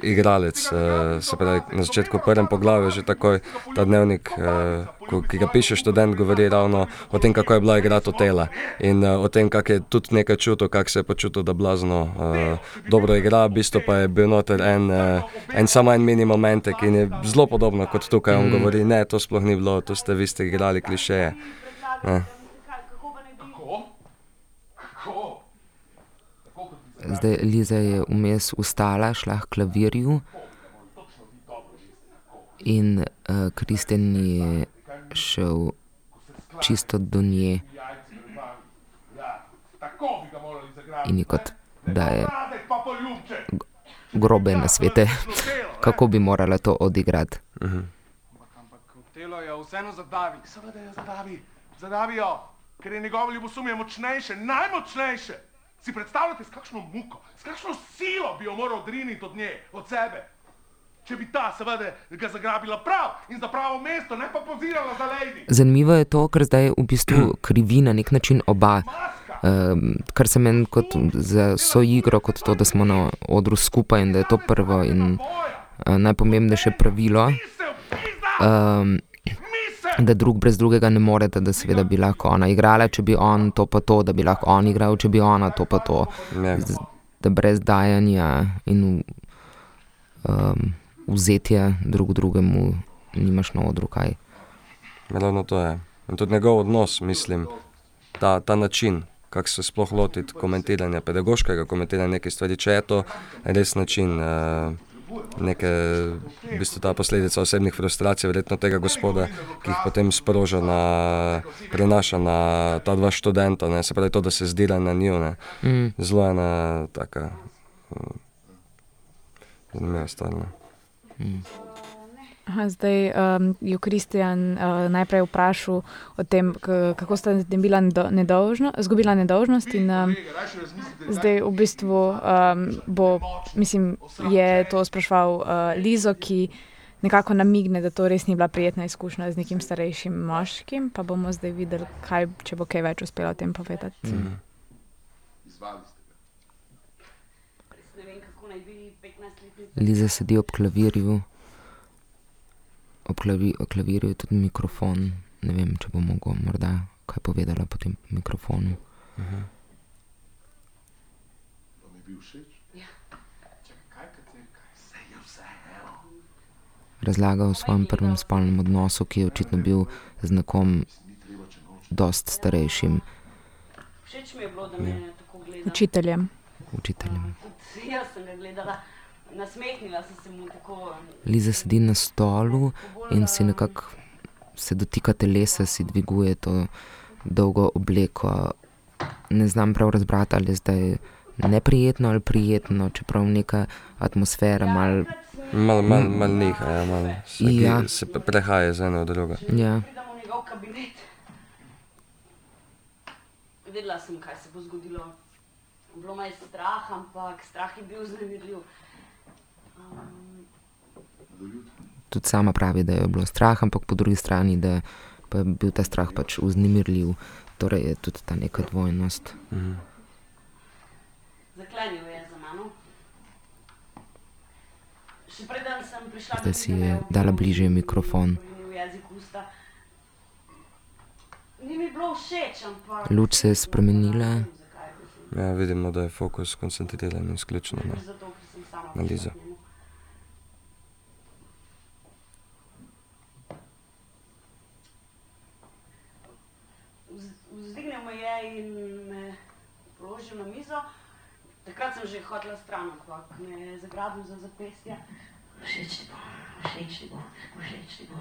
igralec. Uh, se pravi, na začetku prvem poglavju že takoj ta dnevnik, uh, ki ga piše študent, govori ravno o tem, kako je bila igrati Otela in uh, o tem, kako je tudi nekaj čutil, kako se je počutil, da blazno uh, dobro igra, v bistvu pa je bil noter en, uh, en samo en mini momentek in je zelo podobno kot tukaj on govori, ne, to sploh ni bilo, to ste vi ste igrali klišeje. Ne. Kako? Kako? Tako kot bi Zdaj Liza je vmes ustala, šla k klavirju in uh, Kristjan je šel čisto do nje Ja, in je kot da je grobe na svete, kako bi morala to odigrati. Ampak hotelo je vseeno zadavi. Seveda jo zadavi, zadavijo, ker je njegovo ljubosumje močnejše, najmočnejše. Si predstavljate, s kakšno muko, s kakšno silo bi jo moral odriniti od nje, od sebe. Če bi ta, seveda, ga zagrabila prav in za pravo mesto, ne pa pozirala za lady. Zanimivo je to, ker zdaj v bistvu krivi na nek način oba. Um, kar se meni kot za soigro, kot to, da smo na odru skupaj in da je to prvo in uh, najpomembnejše pravilo, um. Da drug brez drugega ne more, da seveda bi lahko ona igrala, če bi on to pa to, da bi lahko on igral, če bi ona to pa to. Ja. Z- Da brez dajanja in um, vzetja drug drugemu nimaš na odru kaj. ravno to je. In tudi njegov odnos, mislim, ta, ta način, kako se sploh lotiti komentiranja, pedagoškega komentiranja nekaj stvari, če je to res način. Uh, Neke, v bistvu ta posledica osebnih frustracij, verjetno tega gospoda, ki jih potem sproža, na, prenaša na ta dva študenta, ne, se pravi to, da se zdira na njiju. Mm. Zelo ena taka uh, zanimiva stvar. Mm. Zdaj um, je Kristjan uh, najprej vprašal o tem, kako sta bila nedolžno, izgubila nedolžnost. In, um, zdaj v bistvu um, bo, mislim, je to sprašval uh, Lizo, ki nekako namigne, da to res ni bila prijetna izkušnja z nekim starejšim moškim. Pa bomo zdaj videli, kaj, če bo kaj več uspelo o tem povedati. Mm. Liza sedi ob klavirju ob, klavi, ob klavirju je tudi mikrofon. Ne vem, če bo mogel morda kaj povedala po tem mikrofonu. Uh -huh. Razlaga o svojem prvem spolnem odnosu, ki je očitno bil z nekom dost starejšim. Učiteljem. Učiteljem. Jaz sem ga gledala nasmehnila sem se mu tako. Liza sedi na stolu in si nekako se dotika telesa, si dviguje to dolgo obleko. Ne znam prav razbrati, ali je zdaj neprijetno ali prijetno, čeprav neka atmosfera mal. Mal, mal, mal neha, ja, mal se, ja. se prehaja z eno v drugo. Ja. Vedela sem, kaj se bo zgodilo. Bilo me je strah, ampak strah je bil zanemarljiv. Tudi sama pravi, da je bilo strah, ampak po drugi strani, da je bil ta strah pač vznemirljiv. Torej je tudi ta neka dvojnost. Mhm. Zaklenil je za mano. Zdaj si je dala bližje mikrofon. Luč se je spremenila. Ja, vidimo, da je fokus koncentriran izključno na, na Lizo. Položil na mizo. Takrat sem že hodila stran, ampak me je zagrabil za zapestje. Všeč ti bo, všeč ti bo, všeč ti bo.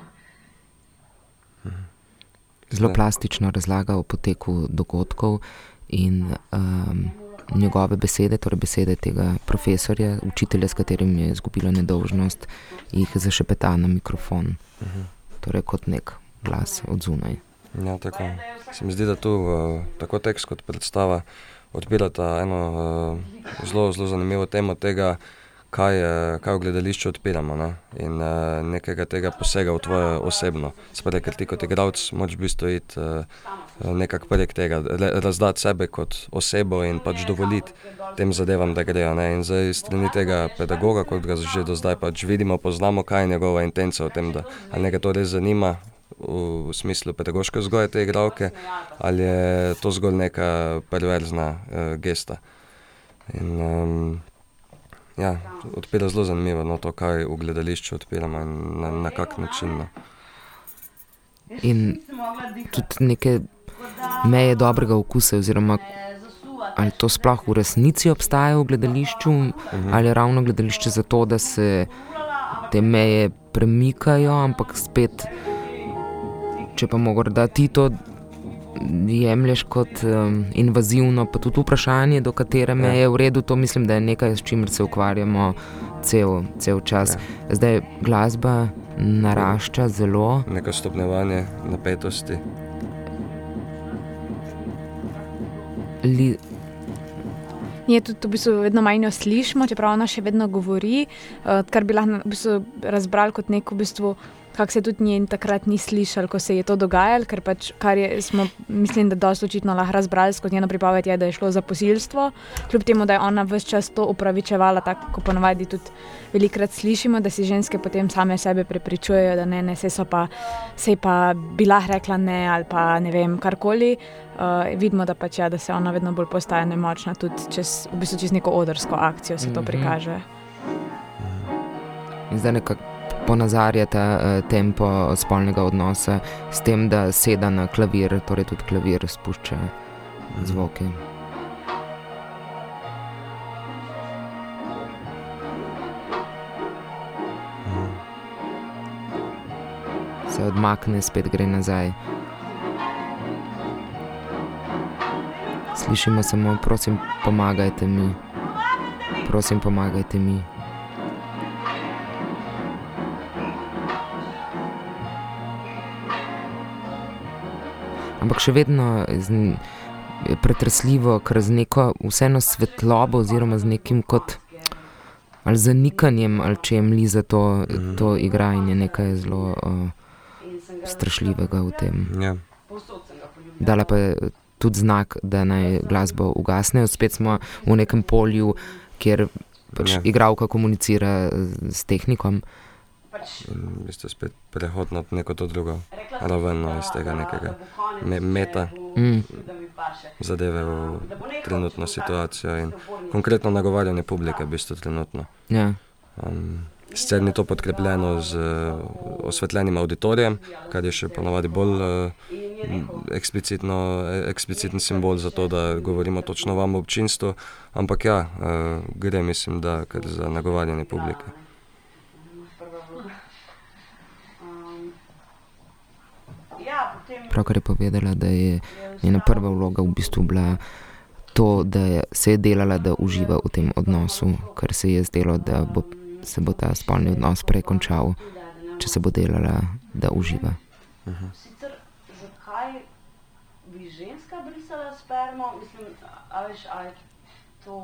Zelo plastično razlaga o poteku dogodkov in um, njegove besede, torej besede tega profesorja, učitelja, s katerim je izgubila nedolžnost, jih zašepeta na mikrofon. Uh -huh. Torej kot nek glas od zunaj. Ja, tako. Se mi zdi, da tu uh, tako tekst kot predstava odpirata eno uh, zelo, zelo zanimivo temo tega, kaj, je, kaj v gledališču odpiramo ne? in uh, nekega tega posega v tvoje osebno. Sprej, ker ti kot igralec moraš biti stojiti uh, nekako prek tega, razdati sebe kot osebo in pač dovoliti tem zadevam, da grejo. Ne? In zdaj strani tega pedagoga, kot ga že do zdaj pač vidimo, poznamo, kaj je njegova intenca v tem, da nekaj to res zanima, v smislu pedagoške vzgoje te igralke, ali je to zgolj neka perverzna uh, gesta. In, um, ja, odpira zelo zanimivo no, to, kaj v gledališču odpiramo in na, na kak način. No. In tudi neke meje dobrega okusa, oziroma ali to sploh v resnici obstaja v gledališču, uh -huh. ali je ravno gledališče zato, da se te meje premikajo, ampak spet če pa morda ti to jemliš kot um, invazivno, pa tudi vprašanje, do katere me je v redu, to mislim, da je nekaj, s čimer se ukvarjamo cel, cel čas. Ja. Zdaj glasba narašča zelo. Neko stopnjevanje napetosti. Li Je tudi v bistvu vedno manj slišimo, čeprav ona še vedno govori, uh, kar bi lahko v bistvu razbrali kot neko v bistvu kako se tudi njen takrat ni slišal, ko se je to dogajalo, ker pač, kar je, smo, mislim, da dosto očitno lahko razbrali skozi njeno pripoved, je, da je šlo za posilstvo. Kljub temu, da je ona vse čas to upravičevala, tako kot ponovadi tudi velikrat slišimo, da si ženske potem same sebe prepričujejo, da ne, ne se so pa, se pa bila rekla ne ali pa ne vem, karkoli. Uh, vidimo, da, pač, ja, da se ona vedno bolj postaje nemočna, tudi čez, v bistvu čez neko odrsko akcijo se to mhm. prikaže. In zdaj nekako ponazarja ta uh, tempo spolnega odnosa s tem, da seda na klavir, torej tudi klavir spušča zvoke. Se odmakne, spet gre nazaj. Slišimo samo, prosim, pomagajte mi. Prosim, pomagajte mi. Ampak še vedno je pretresljivo, ker z neko vseeno svetlobo, oziroma z nekim kot ali zanikanjem, ali če jim li za to, mm. to igranje, nekaj zelo uh, strašljivega v tem. Ja. Dala pa je tudi znak, da naj glasbo ugasne. Spet smo v nekem polju, kjer pač Ja. igralka komunicira s tehnikom. V bistvu spet prehod na neko to drugo raven no, iz tega nekega me, meta Mm. zadeve v trenutno situacijo in konkretno nagovarjanje publike v bistvu trenutno. Ja. Um, Sicer ni to podkrepljeno z uh, osvetljenim auditorijem, kar je še ponovadi bolj uh, eksplicitno, ekspliciten simbol za to, da govorimo točno vam občinstvu, ampak ja, uh, gre mislim, da kar za nagovarjanje publike. Pravkar je povedala, da je njena prva vloga v bistvu bila to, da je, se je delala, da uživa v tem odnosu, ker se je zdelo, da bo, se bo ta spolni odnos prej končal, če se bo delala, da uživa. Sicer, zakaj bi ženska brisala spermo? Mislim, a veš, a je to...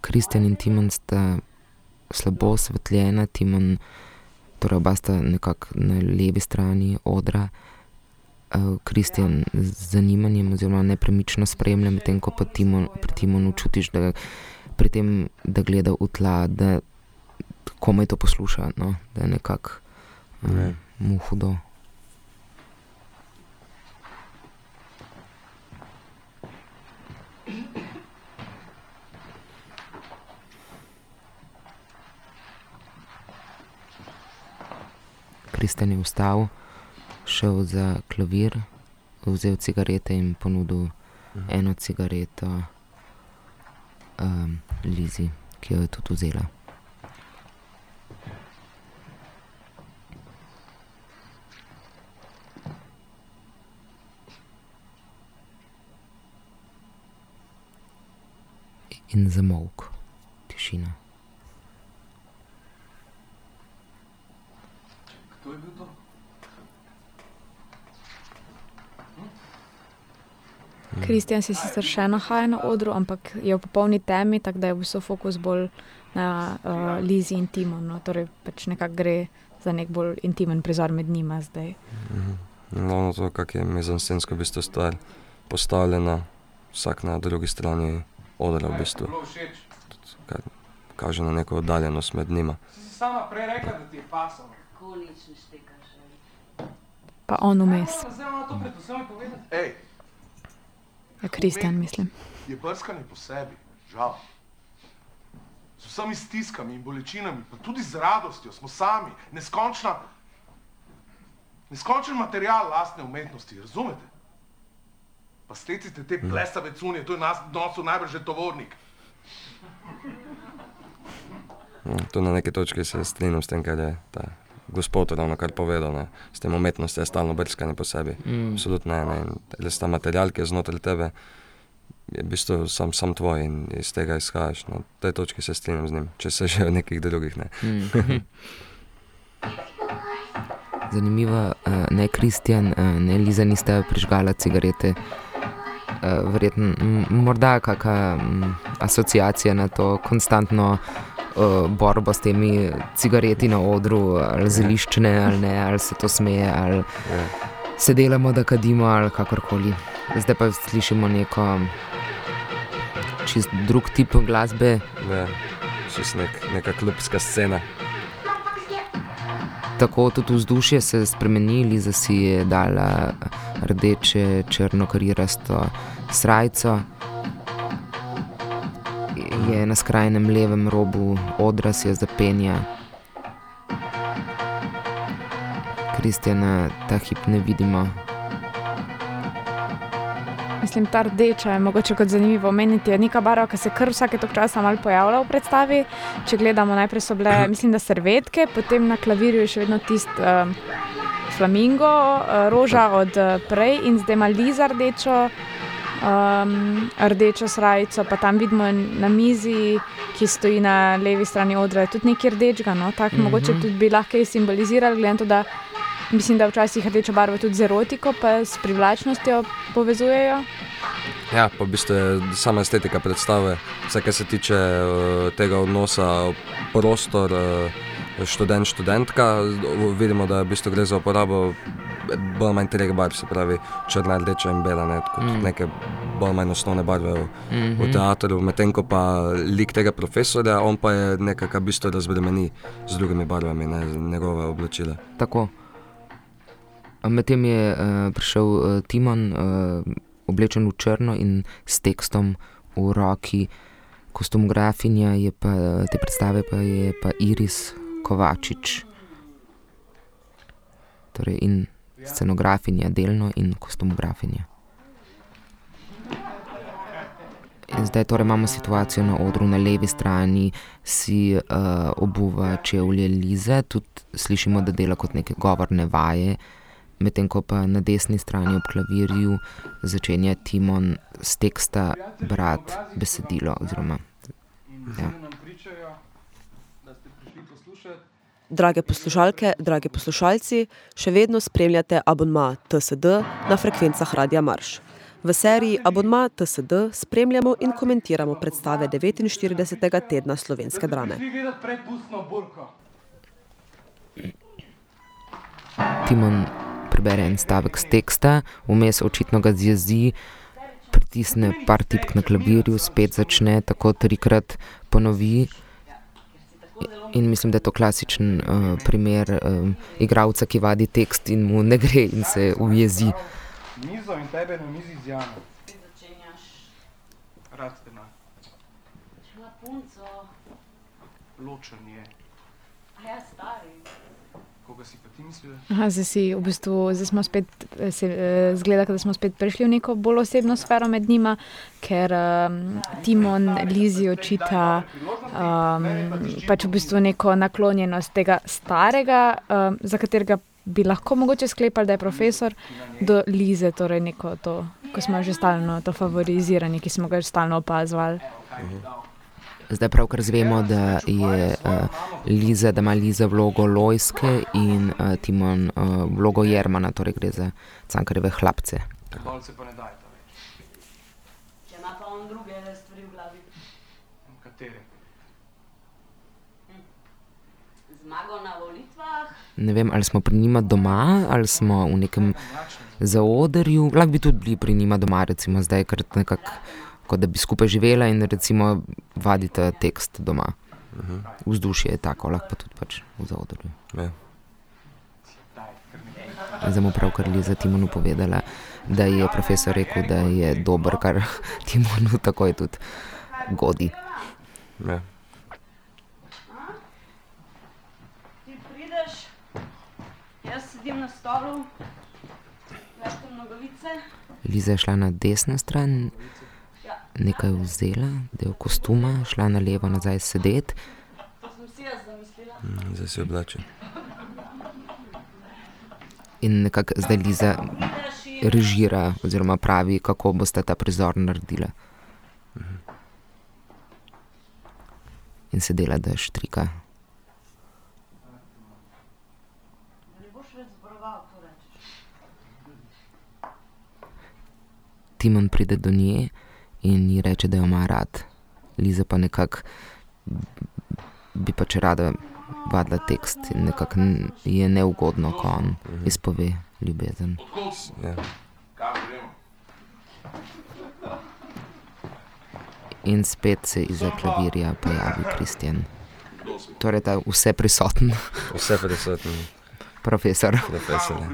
Kristjan in Timon sta slabo osvetljena, Timon, torej oba sta nekako na levi strani odra. Uh, Kristjan z zanimanjem oziroma nepremično spremlja, medtem ko pa Timon, pri Timonu čutiš, da pri tem, da gleda v tla, da komaj to posluša, no? da je nekako uh, Ne. mu hudo. Kristjan je vstal, šel za klavir, vzel cigarete in ponudil eno cigareto um, Lizi, ki jo je tudi vzela. In zamolk, tišina. Kdo je bil to? Kristjan se sicer še nahaja na odru, ampak je v popolni temi, tako da je v bistvu fokus bolj na uh, Lizi in Timonu. Torej, pač nekako gre za nek bolj intimen prizor med njima zdaj. Ravno to, kako je mizansensko v bistvu stvar postavljena, vsak na drugi strani odra v bistvu, všeč. kar kaže na neko oddaljenost med njima. Sama prej rekla, da ti je pasalo. Ne štekaš? Pa on vmes, Zdaj imamo to pred vsemi povedati. Ja, Kristjan, mislim. je brskanje po sebi, žal. Z vsemi stiskami in bolečinami, pa tudi z radostjo, smo sami, neskončna, neskončen material lastne umetnosti, razumete? Pa stecite te plesave cunje, to je nas nosil najbrž že tovornik. No, tu na neki točki se strinjam s tem, kar je ta gospod ravno kar povedal. Ne. S tem umetnostjo je stalno brskanje po sebi. Mm. Absolutno ne. ne. In res ta material, ki je znotraj tebe, je v bistvu sam, sam tvoj in iz tega izhajaš. Na tej točki se strinjam z njim, če se že v nekih drugih ne. Mhm. Zanimivo, uh, ne Kristjan, uh, ne Liza nista prižgala cigarete. Uh, verjetno, morda kakšna mm, asociacija na to konstantno uh, borbo s temi cigareti na odru, ali zeliščne, ali ne, ali se to smeje, ali Ja. se delamo, da kadimo, ali kakorkoli. Zdaj pa slišimo neko čist drug tip glasbe, Ja, čist nek, neka klubska scena. Tako tudi vzdušje se je spremenilo, Liza si je dala rdeče, črno karirasto srajco. Je na skrajnem levem robu odra, si jo zapenja. Kristjana ta hip ne vidimo. Mislim, ta rdeča je mogoče kot zanimivo omeniti. Je neka barva, ki se kar vsake tok časa malo pojavlja v predstavi. Če gledamo, najprej so bile, mislim, da servetke, potem na klavirju je še vedno tisti uh, flamingo, uh, roža od uh, prej in zdaj ima Liza rdečo, um, rdečo srajico, pa tam vidimo na mizi, ki stoji na levi strani odra, tudi nekaj rdečega. No? Tako mm -hmm. mogoče tudi bi lahko simbolizirali, glede na to, da mislim, da včasih rdečo barvo tudi z erotiko, pa s privlačnostjo povezujejo. Ja, pa v bistvu je sama estetika predstave, vse kar se tiče uh, tega odnosa prostor. Uh, študent, študentka, vidimo, da v bistvu gre za uporabo bolj manj treh barv, se pravi črna, rdeča in bela, ne, kot mm. neke bolj manj osnovne barve v, mm -hmm. v mhm. teatru, medtem ko pa lik tega profesorja, on pa je nekaj, kar v bistvu razbremeni z drugimi barvami, ne, njegove oblačile. Tako. Medtem je uh, prišel uh, Timon, uh, oblečen v črno in s tekstom v roki. Kostumografinja pa te predstave, pa je pa Iris Kovačič. Torej, in scenografinja, delno in kostumografinja. In zdaj torej imamo situacijo na odru, na levi strani si uh, obuva čevlje Lize, tudi slišimo, da dela kot neke govorne vaje, medtem ko pa na desni strani ob klavirju začenja Timon z teksta brati besedilo. Oziroma, ja. Drage poslušalke, dragi poslušalci, še vedno spremljate abonma TSD na frekvencah Radia Marš. V seriji Abonma TSD spremljamo in komentiramo predstave 49. tedna slovenske drame. Timon prebere en stavek z teksta, vmes očitno ga zjezi, pritisne par tipk na klavirju, spet začne, tako trikrat ponovi. In mislim, da je to klasičen uh, primer um, igralca, ki vadi tekst in mu ne gre in se ujezi. Mizo in tebe na mizi z Jano. Ti začenjaš. Rad te ima. Čela punco. Ločen je. A ja, stari. Koga si pa ti mislila? Aha, zdaj si v bistvu, zdaj smo spet, se, uh, zgleda, da smo spet prišli v neko bolj osebno sfero med njima, ker um, Timon Lizi očita um, pač v bistvu neko naklonjenost tega starega, um, za katerega bi lahko mogoče sklepali, da je profesor, do Lize, torej neko to, ko smo že stalno to favorizirani, ki smo ga že stalno opazovali. Zdaj pravkar zvemo, da, je, uh, Liza, da ima Liza vlogo Lojske in uh, Timon uh, vlogo Jermana, torej gre za cankareve hlapce. Dolce pa ne daj to več. Če ima pa on druge stvari v glavi. Katere? Zmago na volitvah. Ne vem, ali smo pri njima doma, ali smo v nekem zaodrju. Lahko bi tudi bili pri njima doma, recimo zdaj, ker nekako, kot da bi skupaj živela in recimo vadite tekst doma. Vzdušje je tako, lahko pa tudi pač v zaodrju. Ja. Zdaj mu pravkar Liza Timonu povedala, da je profesor rekel, da je dober, kar Timonu takoj tudi godi. Ja. Ti prideš, jaz sedim na stolu, vlečem nogavice. Liza je šla na desno stran, nekaj vzela, del kostuma, šla na levo nazaj sedeti. To sem si jaz zamislila. Mm, Zdaj se oblači. In nekako zdaj Liza režira, oziroma pravi, kako boste ta prizor naredila. In se dela, da štrika. to rečeš. Timon pride do nje in ji reče, da jo ima rad. Liza pa nekako bi pač rada vadila tekst in nekako je neugodno, ko on izpove ljubezen. Ja. In spet se izza klavirja pojavi Kristjan. Torej ta vse prisoten, Vse prisotno. profesor. profesor ja.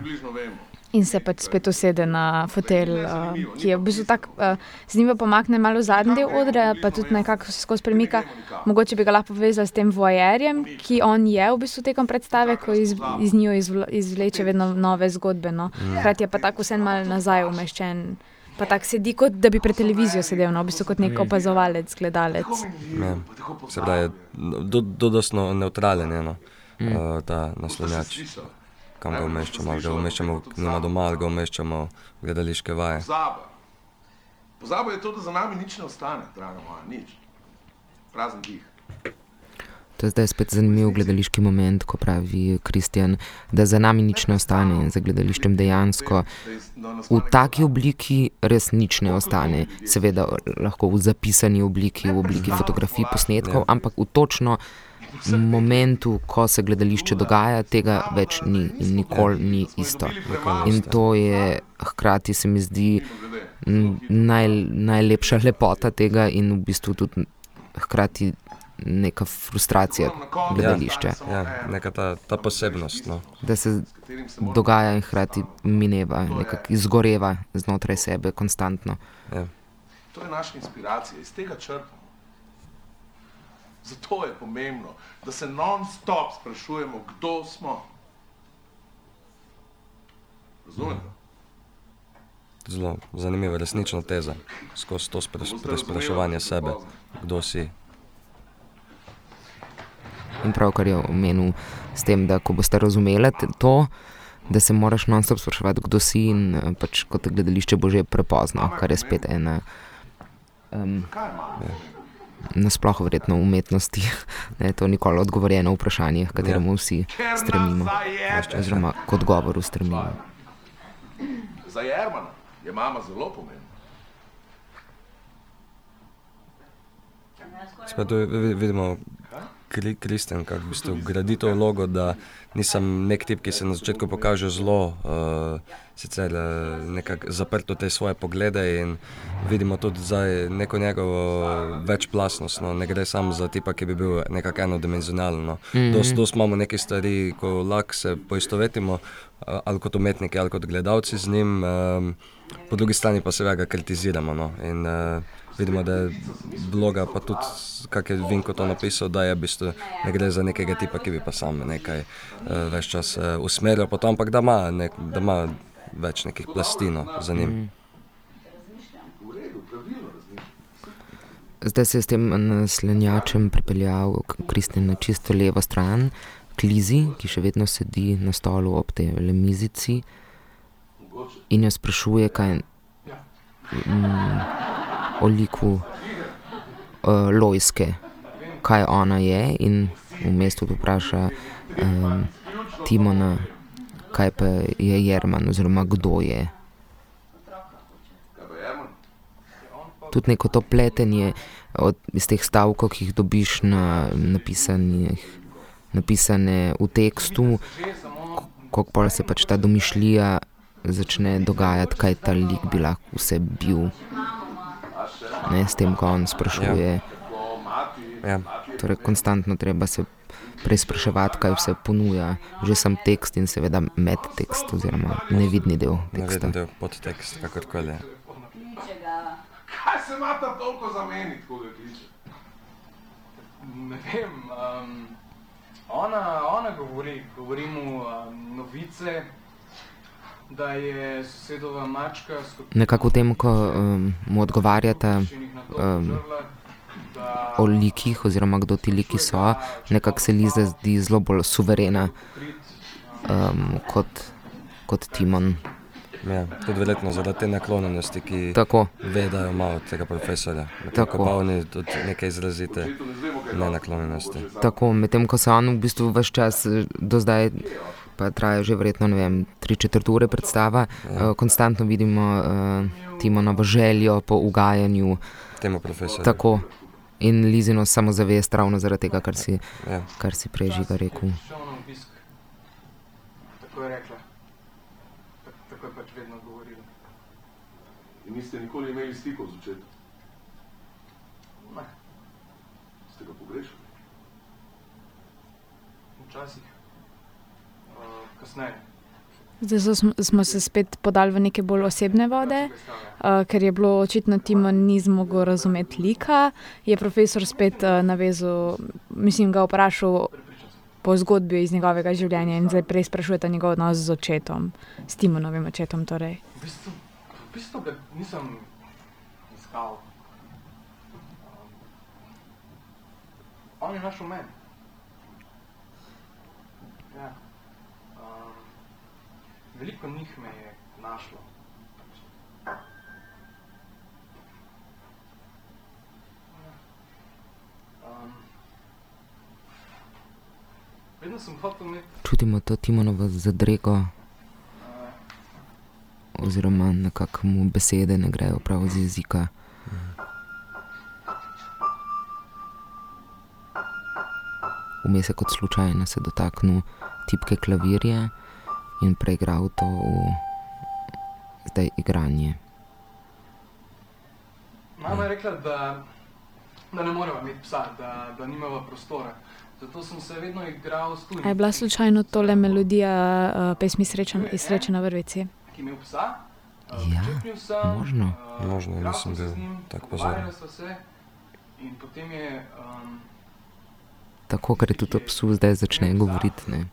In se pač spet usede na fotelj, uh, ki je v bistvu tako, uh, z njim pomakne malo zadnji del odra, pa tudi nekako se skozi premika. Mogoče bi ga lahko povezal s tem voajerjem, ki on je v bistvu tekom predstave, ko iz, iz njo izvle, izvleče vedno nove zgodbe. No. Hkrati je pa tako vse malo nazaj umeščen. Pa tako sedi, kot da bi pred televizijo sedel, no, v bistvu kot nek opazovalec, gledalec. Ja. Se pravi, do, do neutralen je no, uh, ta naslanjač. Kam ga umeščamo, ali ga umeščamo njima doma, ali ga umeščamo v gledališke vaje. Pozaba. Pozaba je to, da za nami nič ne ostane, draga moja, nič. Prazen dih. To je zdaj spet zanimiv gledališki moment, ko pravi Kristjan, da za nami nič ne ostane in za gledališčem dejansko v taki obliki res nič ne ostane. Seveda lahko v zapisani obliki, v obliki fotografij, posnetkov, ampak v točno momentu, ko se gledališče dogaja, tega več ni in nikoli ni isto. In to je hkrati, se mi zdi, naj, najlepša lepota tega in v bistvu tudi hkrati neka frustracija gledališča. Ja, neka ta, ta posebnost. No. Da se dogaja in hkrati mineva, nekako izgoreva znotraj sebe konstantno. Ja. To je naša inspiracija, iz tega črpamo. Zato je pomembno, da se non-stop sprašujemo, kdo smo. Razumete? Zelo zanimiva, resnična teza, skozi to prespraševanje sebe, kdo si. In pravkar je omenil s tem, da ko boste razumeli to, da se moraš non-stop spraševati, kdo si, in eh, pač kot gledališče bo že prepozno, kar je spet ena. Um, Nasploh verjetno v umetnosti. Ne, to nikoli odgovorjeno vprašanje, kateremu vsi stremimo, oziroma k odgovoru stremimo. Za Jermana je mama zelo pomembna. Tu vi- vidimo Kristjan, kako v bistvu gradi to vlogo, da nisem nek tip, ki se na začetku pokaže zelo, uh, sicer uh, nekako zaprt v te svoje poglede in vidimo tudi zdaj neko njegovo večplastnost. No. Ne gre samo za tipa, ki bi bil nekako enodimenzionalen. No. Mhm. Dost, dost imamo neke stvari, ko lahko se poistovetimo, uh, ali kot umetniki, ali kot gledalci z njim, um, po drugi strani pa seveda ga kritiziramo. No. In, uh, vidimo, da je bloga, pa tudi, kak je Vinko to napisal, da je v bistvu ne gre za nekega tipa, ki bi pa sam nekaj uh, več čas uh, usmerjal, pa to, ampak da ima, nek, da ima več nekih plastino za njim. Zdaj se je s tem naslanjačem pripeljal Kristjan na čisto levo stran, k Lizi, ki še vedno sedi na stolu ob tej mizici in jo sprašuje, kaj mm, o liku uh, Lojske, kaj ona je, in v mestu vpraša um, Timona, kaj pa je Jerman, oziroma kdo je. Tudi neko to pletenje od, iz teh stavkov, ki jih dobiš na, napisanih, napisane v tekstu, kako se pač ta domišljija začne dogajati, kaj ta lik bi lahko vse bil. Ne, s tem, ko on sprašuje. Ja. Torej, konstantno treba se preizpraševati, kaj vse ponuja, že sam tekst in seveda medtekst, oziroma nevidni del teksta. Nevedno del podtekst, kakorkoli. Kaj se ima ta toliko zameniti, tako da kliče? Ne vem, um, ona, ona govori, govori mu um, novice, da je sosedova mačka skupina Nekako v tem, ko um, mu odgovarjata um, o likih, oziroma kdo ti liki so, nekako se Liza zdi zelo bolj suverena um, kot, kot Timon. Ja, tudi verjetno zaradi te naklonjenosti, ki Tako. vedajo malo od tega profesorja. Tako. Pa oni tudi neke izrazite nenaklonjenosti. Tako, medtem ko se on v bistvu vse čas eh, do zdaj, pa traja že verjetno ne vem, tri četrt ure predstava, ja. uh, konstantno vidimo uh, Timonovo željo po ugajanju. Temu profesorju. Tako. In Lizino samozavest ravno zaradi tega, kar si, Ja. kar si prej žiga rekel. Tako je rekla. Tak, tako je pač vedno govorila. In niste nikoli imeli stikov z očetom? Ne, Ste ga pogrešali? včasih. Kasneje. Zdaj smo- smo se spet podali v neke bolj osebne vode, uh, ker je bilo očitno Timon ni zmogel razumeti lika. Je profesor spet uh, navezal, mislim, ga vprašal po zgodbi iz njegovega življenja in zdaj prej sprašujete njegov odnos z očetom, s Timonovim očetom. Torej. V bistvu, v bistvu nisem iskal. Um, on je našel mene. Ja. Um, veliko njih me je našlo. Um, vedno sem hotel imeti Čutimo to Timonovo zadrego, oziroma nekako mu besede ne grejo prav z jezika. Vmes je kot slučajno se dotaknil tipke klavirja in preigral to v zdaj igranje. Mama je rekla, da, da ne moremo imeti psa, da, da nimamo prostora. Zato sem se vedno igral s A tujimi, je bila slučajno tole melodija uh, pesmi Srečen, iz Sreče na vrvici? ki je imel psa. Uh, Ja, sem, možno. uh, Možno, nisem sem se bil tako pozoren. je um, Tako, ker je tudi psu zdaj začne govoriti. Ne?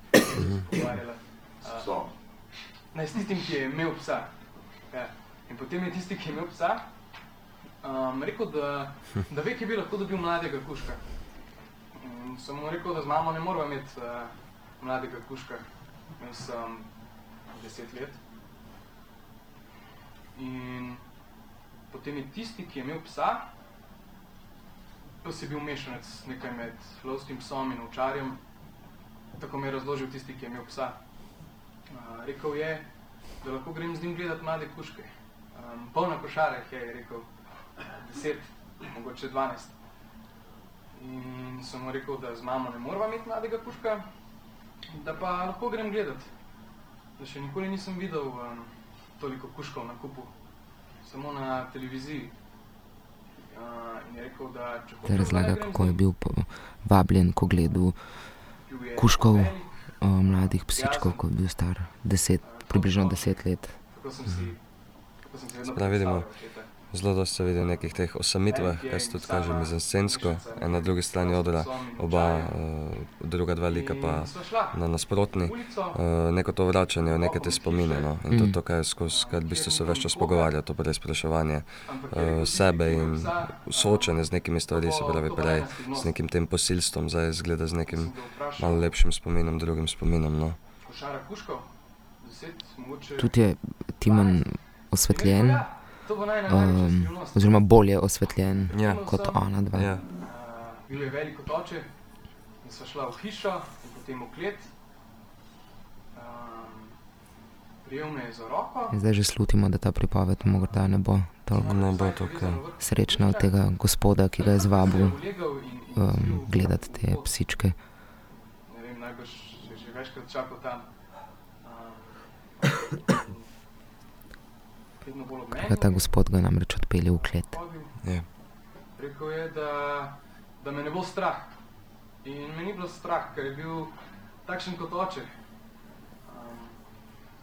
Ne, s tistim, ki je imel psa. Ja. In potem je tisti, ki je imel psa, um, rekel, da, da ve, ki bi lahko dobil mladega kuška. In sem mu rekel, da z mamo ne moramo imeti uh, mladega kuška. Imel sem deset let. In potem je tisti, ki je imel psa, pes je bil mešanec nekaj med lovskim psom in ovčarjem. Tako mi je razložil tisti, ki je imel psa. Uh, rekel je, da lahko grem z njim gledati mlade kuške. Um, polna košara jih je, je rekel, deset, mogoče dvanajst. In sem mu rekel, da z mamo ne morava imeti mladega kuška, da pa lahko grem gledati. Da še nikoli nisem videl um, toliko kuškov na kupu, samo na televiziji. Uh, rekel, da hočem, razlaga, kako je bil vabljen, ko gledal Bil o, mladih psičkov, ko je bil star deset, približno deset let. Tako sem si, tako sem si vedno Prav vidimo. Zelo dosti se vidi v nekih teh osamitvah, kaj se tudi kaže mizenscensko, en na drugi strani odra, oba uh, druga dva lika pa na nasprotni. Uh, neko to vračanje neke te spomine. No? In to, je to, kar je skozi, kar v bistvu se več čas pogovarja, to preizpraševanje uh, tisti, sebe in soočanje z nekimi stvarmi, se pravi prej z nekim tem posilstvom, zdaj zgleda z nekim malo lepšim spominom, drugim spominom. No. Tudi je Timon osvetljen, Ja, um, oziroma bolje osvetljen Ja. kot ona dva. Ja. Uh, bil je velik kot oče in sva šla v hišo in potem v klet. Um, prijel me je za roko. In Zdaj že slutimo, da ta pripoved morda ne bo toliko Ne bo to, kaj. srečna od tega gospoda, ki ga je zvabil um, zbil gledati te psičke. Ne vem, najbrž je že večkrat čakal tam. Um, meni. ta gospod ga namreč odpelje v klet. hodil. Ja. Rekel je, da, da me ne bo strah. In me ni bilo strah, ker je bil takšen kot oče. Um,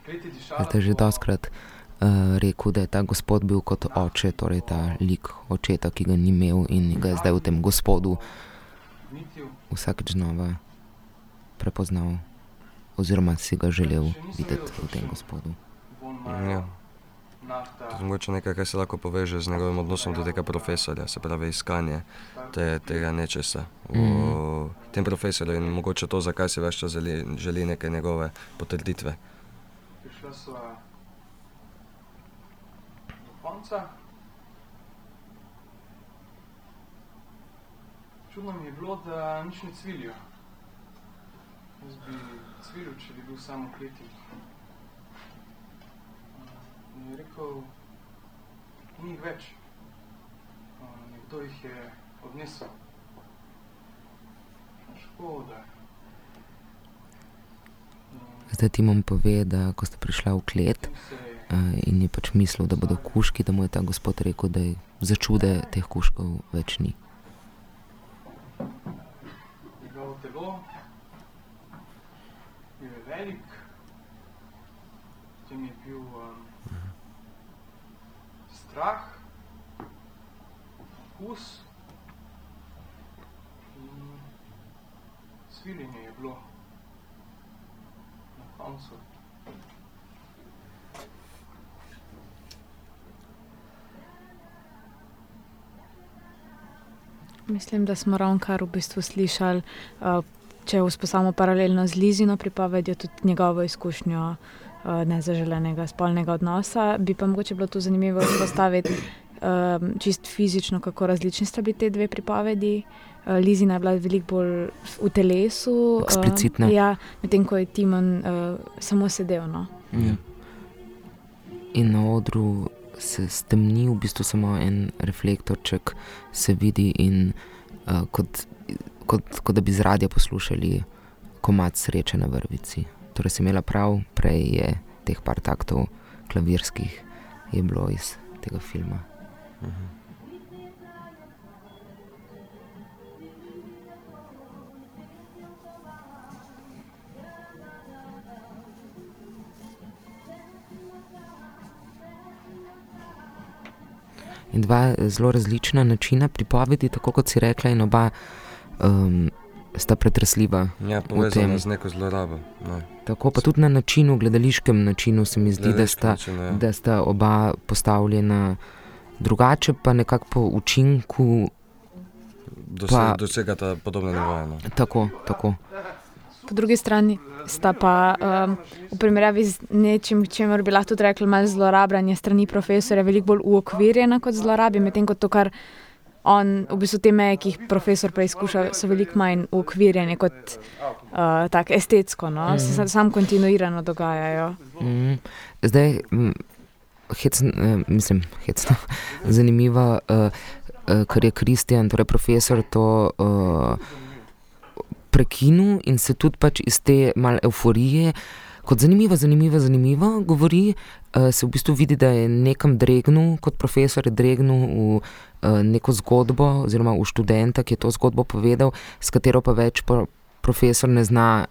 je Zdaj že doskrat uh, rekel, da je ta gospod bil kot oče, torej ta lik očeta, ki ga ni imel in ga je zdaj v tem gospodu vsakeč znova prepoznal, oziroma si ga želel videti v tem gospodu. Ja. Majo, nafta, To je mogoče nekaj, kar se lahko poveže z njegovim odnosom do tega profesorja, se pravi iskanje te, tega nečesa v tem profesorju in mogoče to, zakaj si več čas želi, želi neke njegove potrditve. prišla sva do konca. Čudno mi je bilo, da nič ne cvilijo. Jaz bi cvilil, če bi bil samo kleti. Je rekel, ni jih več. Nekdo jih je odnesel. Škoda. In Zdaj Timon pove, da ko sta prišla v klet in je pač mislil, da bodo kuški, da mu je ta gospod rekel, da je za čude teh kuškov več ni. njegovo telo, bil je velik, potem je bil um, strah, okus in sviljenje je bilo na koncu. Mislim, da smo ravno kar v bistvu slišali, uh, če vzpostavimo paralelno z Lizino pripovedjo, tudi njegovo izkušnjo nezaželenega spolnega odnosa. Bi pa mogoče bilo tu zanimivo izpostaviti um, čist fizično, kako različni sta bili te dve pripovedi. Uh, Lizina je bila veliko bolj v telesu. Eksplicitna. Uh, ja, medtem ko je Timon uh, samo sedel. No. Ja. In na odru se stemni, v bistvu samo en reflektorček se vidi, in uh, kot, kot, kot da bi z radia poslušali komat sreče na vrvici. Torej, si imela prav, prej je teh par taktov klavirskih je bilo iz tega filma. Mhm. In dva zelo različna načina pripovedi, tako kot si rekla, in oba um, sta pretresljiva. Ja, povezana z neko zlorabo. No. Tako pa tudi na načinu, gledališkem načinu, se mi zdi, da sta, način, ja. da sta oba postavljena drugače, pa nekako po učinku. Dose, Pa- Dosegata podobne nivoje. No. Tako, tako. Po drugi strani sta pa um, v primerjavi z nečim, čemer bi lahko tudi rekli, malo zlorabljanje strani profesorja, veliko bolj uokvirjena kot zlorabi, medtem ko to, kar on, v bistvu te meje, ki jih profesor preizkuša, so veliko manj uokvirjene kot uh, tako estetsko, no? se sa- sam kontinuirano dogajajo. Mm. Zdaj, mm, hecn, eh, mislim, hecno, zanimivo, uh, uh, ker je Kristjan, torej profesor, to uh, prekinil in se tudi pač iz te mal euforije. Kot zanimivo, zanimivo, zanimivo govori, uh, se v bistvu vidi, da je nekam dregnil, kot profesor je dregnil v uh, neko zgodbo, oziroma v študenta, ki je to zgodbo povedal, s katero pa več pro, profesor ne zna,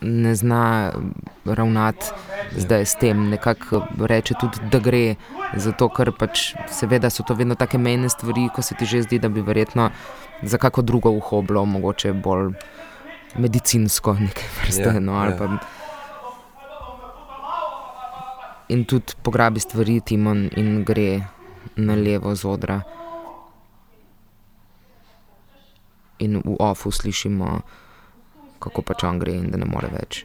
ne zna ravnati zdaj s tem. Nekako reče tudi, da gre, zato ker pač seveda so to vedno take mejne stvari, ko se ti že zdi, da bi verjetno za kako drugo uho bilo mogoče bolj medicinsko, nekaj vrste. Ja, no, ali ja. pa In tudi pograbi stvari, Timon, in gre na levo z odra. In v ofu slišimo, kako pač on gre in da ne more več.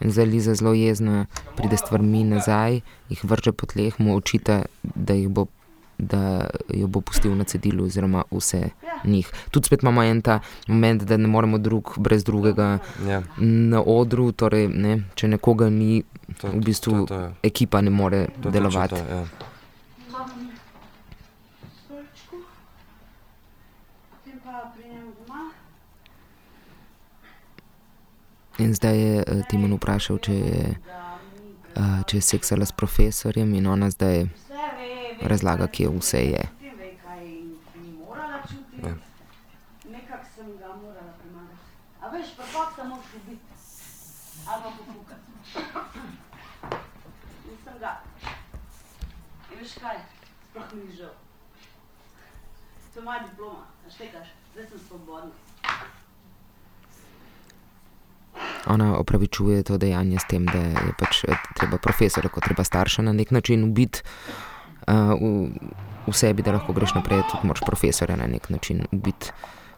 In zdaj Liza zelo jezna, pride stvarmi nazaj, jih vrže po tleh, mu očita, da, jih bo, da jo bo pustil na cedilu, oziroma vse njih. Tudi spet imamo en ta moment, da ne moremo drug brez drugega Ja, na odru, torej ne, če nekoga ni, to, v bistvu to, to, je- ekipa ne more to, delovati. To, ja. Pridem doma. In zdaj je eh, Timon vprašal, če je, eh, če je seksala s profesorjem, in ona zdaj ve, razlaga, kje vse je. Ja. Nekako sem ga morala premagati. A veš, kaj? Sploh mi ni žal. To je moja diploma, a štekaš? Zdaj sem svobodna. Ona opravičuje to dejanje s tem, da je pač eh, treba profesora, kot treba starša na nek način ubiti v, v sebi, da lahko greš naprej, tudi moraš profesora na nek način ubiti.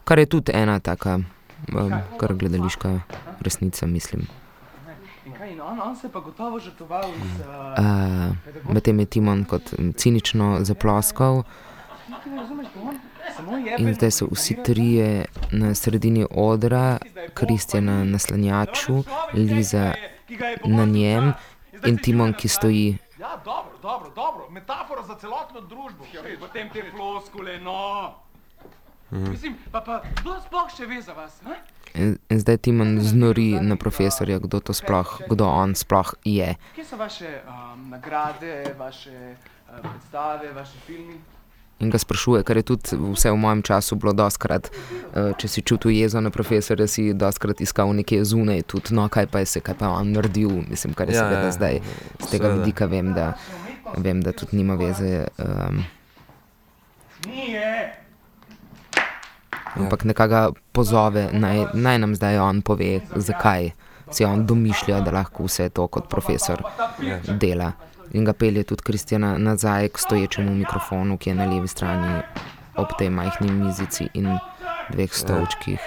Kar je tudi ena taka, um, kar gledališka resnica, mislim. On, on se pa gotovo žrtoval. Uh, Medtem je Timon kot mm, cinično zaploskal, in zdaj so vsi trije na sredini odra, Kristjana na slanjaču, Liza na njem in Timon, ki stoji Ja, dobro, dobro, dobro. Metafora za celotno družbo. Potem te floskule, no! Mislim, pa, pa kdo sploh še ve za vas? Ha? In, in zdaj Timon znori na profesorja, kdo to sploh, kdo on sploh je. Kje so vaše um, nagrade, vaše uh, predstave, vaši filmi? In ga sprašuje, ker je tudi vse v mojem času bilo doskrat, uh, če si čutil jezo na profesorja, si doskrat iskal nekje zunaj, tudi no, kaj pa je se, kaj pa on naredil, mislim, kar je ja, seveda ja, zdaj z tega seveda. vidika vem, da, vem, da tudi nima veze. Um, Ampak nekako pozove, naj, naj nam zdaj on pove, zakaj si on domišlja, da lahko vse to kot profesor dela in ga pelje tudi Kristjana nazaj k stoječemu mikrofonu, ki je na levi strani ob tej majhni mizici in dveh stolčkih.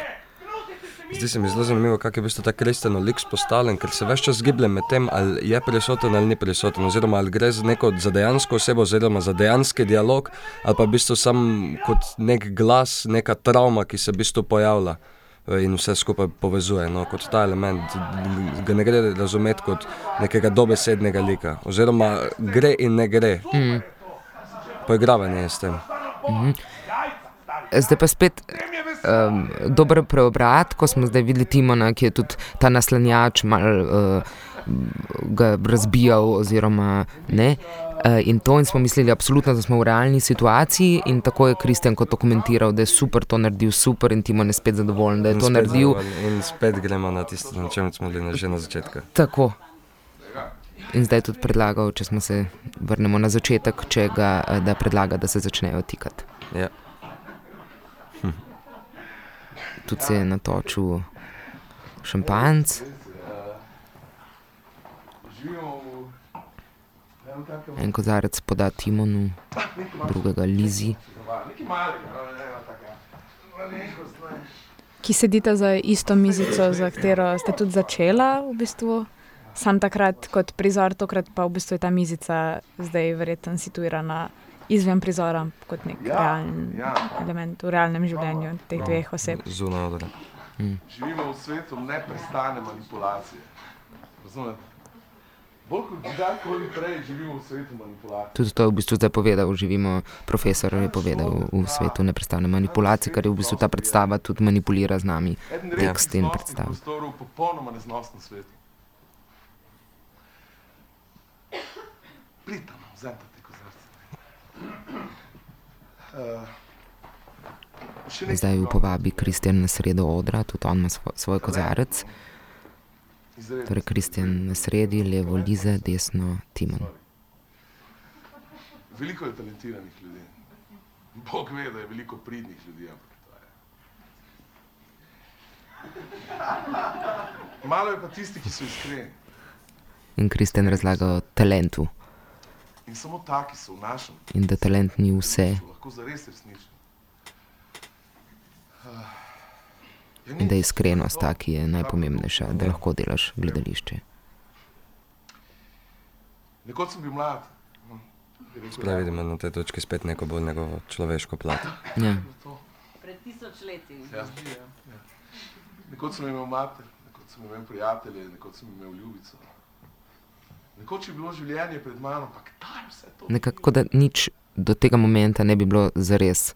Zdi se mi zelo zanimivo, kako je v bistvu ta kristjan lik postavljen, ker se več čas giblje med tem, ali je prisoten ali ni prisoten, oziroma ali gre za neko za dejansko osebo, oziroma za dejanski dialog, ali pa v bistvu sam kot nek glas, neka travma, ki se v bistvu pojavlja in vse skupaj povezuje. No, kot ta element, ga ne gre razumeti kot nekega dobesednega lika, oziroma gre in ne gre. Mm. Poigravanje je s tem. Mm. Zdaj pa spet um, dober preobrat, ko smo zdaj videli Timona, ki je tudi ta naslanjač mal uh, razbijal, oziroma ne. Uh, in to in smo mislili, absolutno, da smo v realni situaciji, in tako je Kristjan kot dokumentiral, da je super to naredil, super in Timon je spet zadovoljen, da je in to naredil. In spet gremo na tisto, na čem smo bili že na začetku. Tako. In zdaj tudi predlagal, če smo se vrnemo na začetek, če ga da predlaga, da se začnejo tikati. Ja. Hm. Tudi se je natočil šampanc. En kozarec poda Timonu, drugega Lizi. Ki sedite za isto mizico, za katero ste tudi začela, v bistvu. sam takrat kot prizor, tokrat pa v bistvu je ta mizica zdaj verjetno situirana izven prizora, kot nek ja, realen ja. element v realnem življenju teh no, dveh oseb. Zunaj odra. Mm. Živimo v svetu neprestane manipulacije. Razumete? Bolj kot kdajkoli prej živimo v svetu manipulacij. Tudi to je v bistvu zdaj povedal, živimo, profesor je povedal v svetu neprestane manipulacije, kar je v bistvu ta predstava tudi manipulira z nami. Tekst in predstava. Popolnoma neznosno svetu. Pritamo, vzemite te kozarce. Zdaj jo povabi Kristjan na sredo odra, tudi on ima svoj kozarec. Torej, Kristjan na sredi, levo Liza, desno Timon. Veliko je talentiranih ljudi. Bog ve, da je veliko pridnih ljudi, ampak to je. Malo je pa tisti, ki so iskreni. In Kristjan razlaga o talentu. In samo taki so v našem. In da talent ni vse. Lahko zares resnični. In da je iskrenost ta, ki je najpomembnejša, da lahko delaš gledališče. Nekoč sem bil mlad. Spravi, da ima na tej točki spet neko bolj njegovo človeško plat. Ja. Pred tisoč leti. Ja, ja. ja. Nekoč sem imel mater, nekoč sem imel prijatelje, nekoč sem imel ljubico. Nekoč je bilo življenje pred mano, pa kdaj vse to? Nekako, da nič do tega momenta ne bi bilo zares.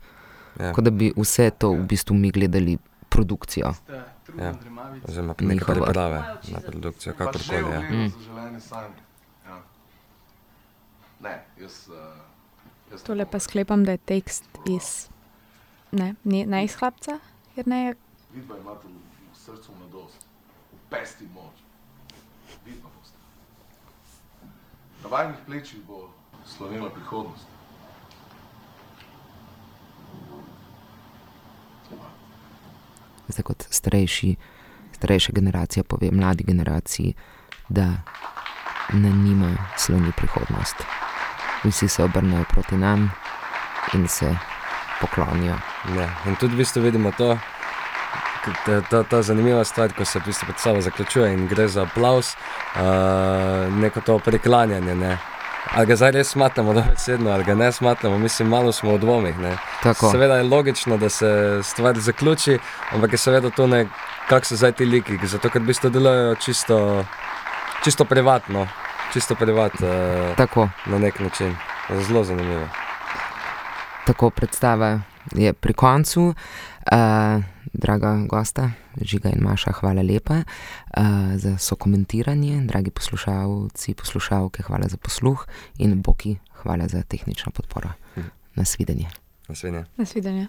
Ja. Kot da bi vse to v bistvu mi gledali produkcijo. Ja. Oziroma, nekaj priprave na produkcijo, kako koli je. Mm. Ja. Ne, jaz, jaz Tole pa sklepam, da je tekst iz ne, ne, ne iz hlapca. Ne... Vidva imate v srcu mladost, v pesti moč. Vidva boste. Na vajnih plečih bo slovenila prihodnost. Zdaj kot starejši, starejša generacija pove mladi generaciji, da na njima sloni prihodnost. Vsi se obrnejo proti nam in se poklonijo. Ja, in tudi v bistvu vidimo to, ta, ta, ta zanimiva stvar, ko se predstava zaključuje in gre za aplaus, uh, neko to priklanjanje. Ne? Ali ga zdaj res smatramo, da je sedno, ali ga ne smatramo, mislim, malo smo v dvomih. Seveda je logično, da se stvar zaključi, ampak je seveda to ne, kako so zdaj ti liki, zato ker bi to delali čisto, čisto privatno, čisto privat, uh, na nek način. Zelo zanimivo. Tako predstava je pri koncu. Uh, draga gosta, Žiga in Maša, hvala lepa uh, za sokomentiranje, dragi poslušalci, poslušalke, hvala za posluh in Boki, hvala za tehnično podporo. Hm. Nasvidenje. Nasvidenje. Nasvidenje.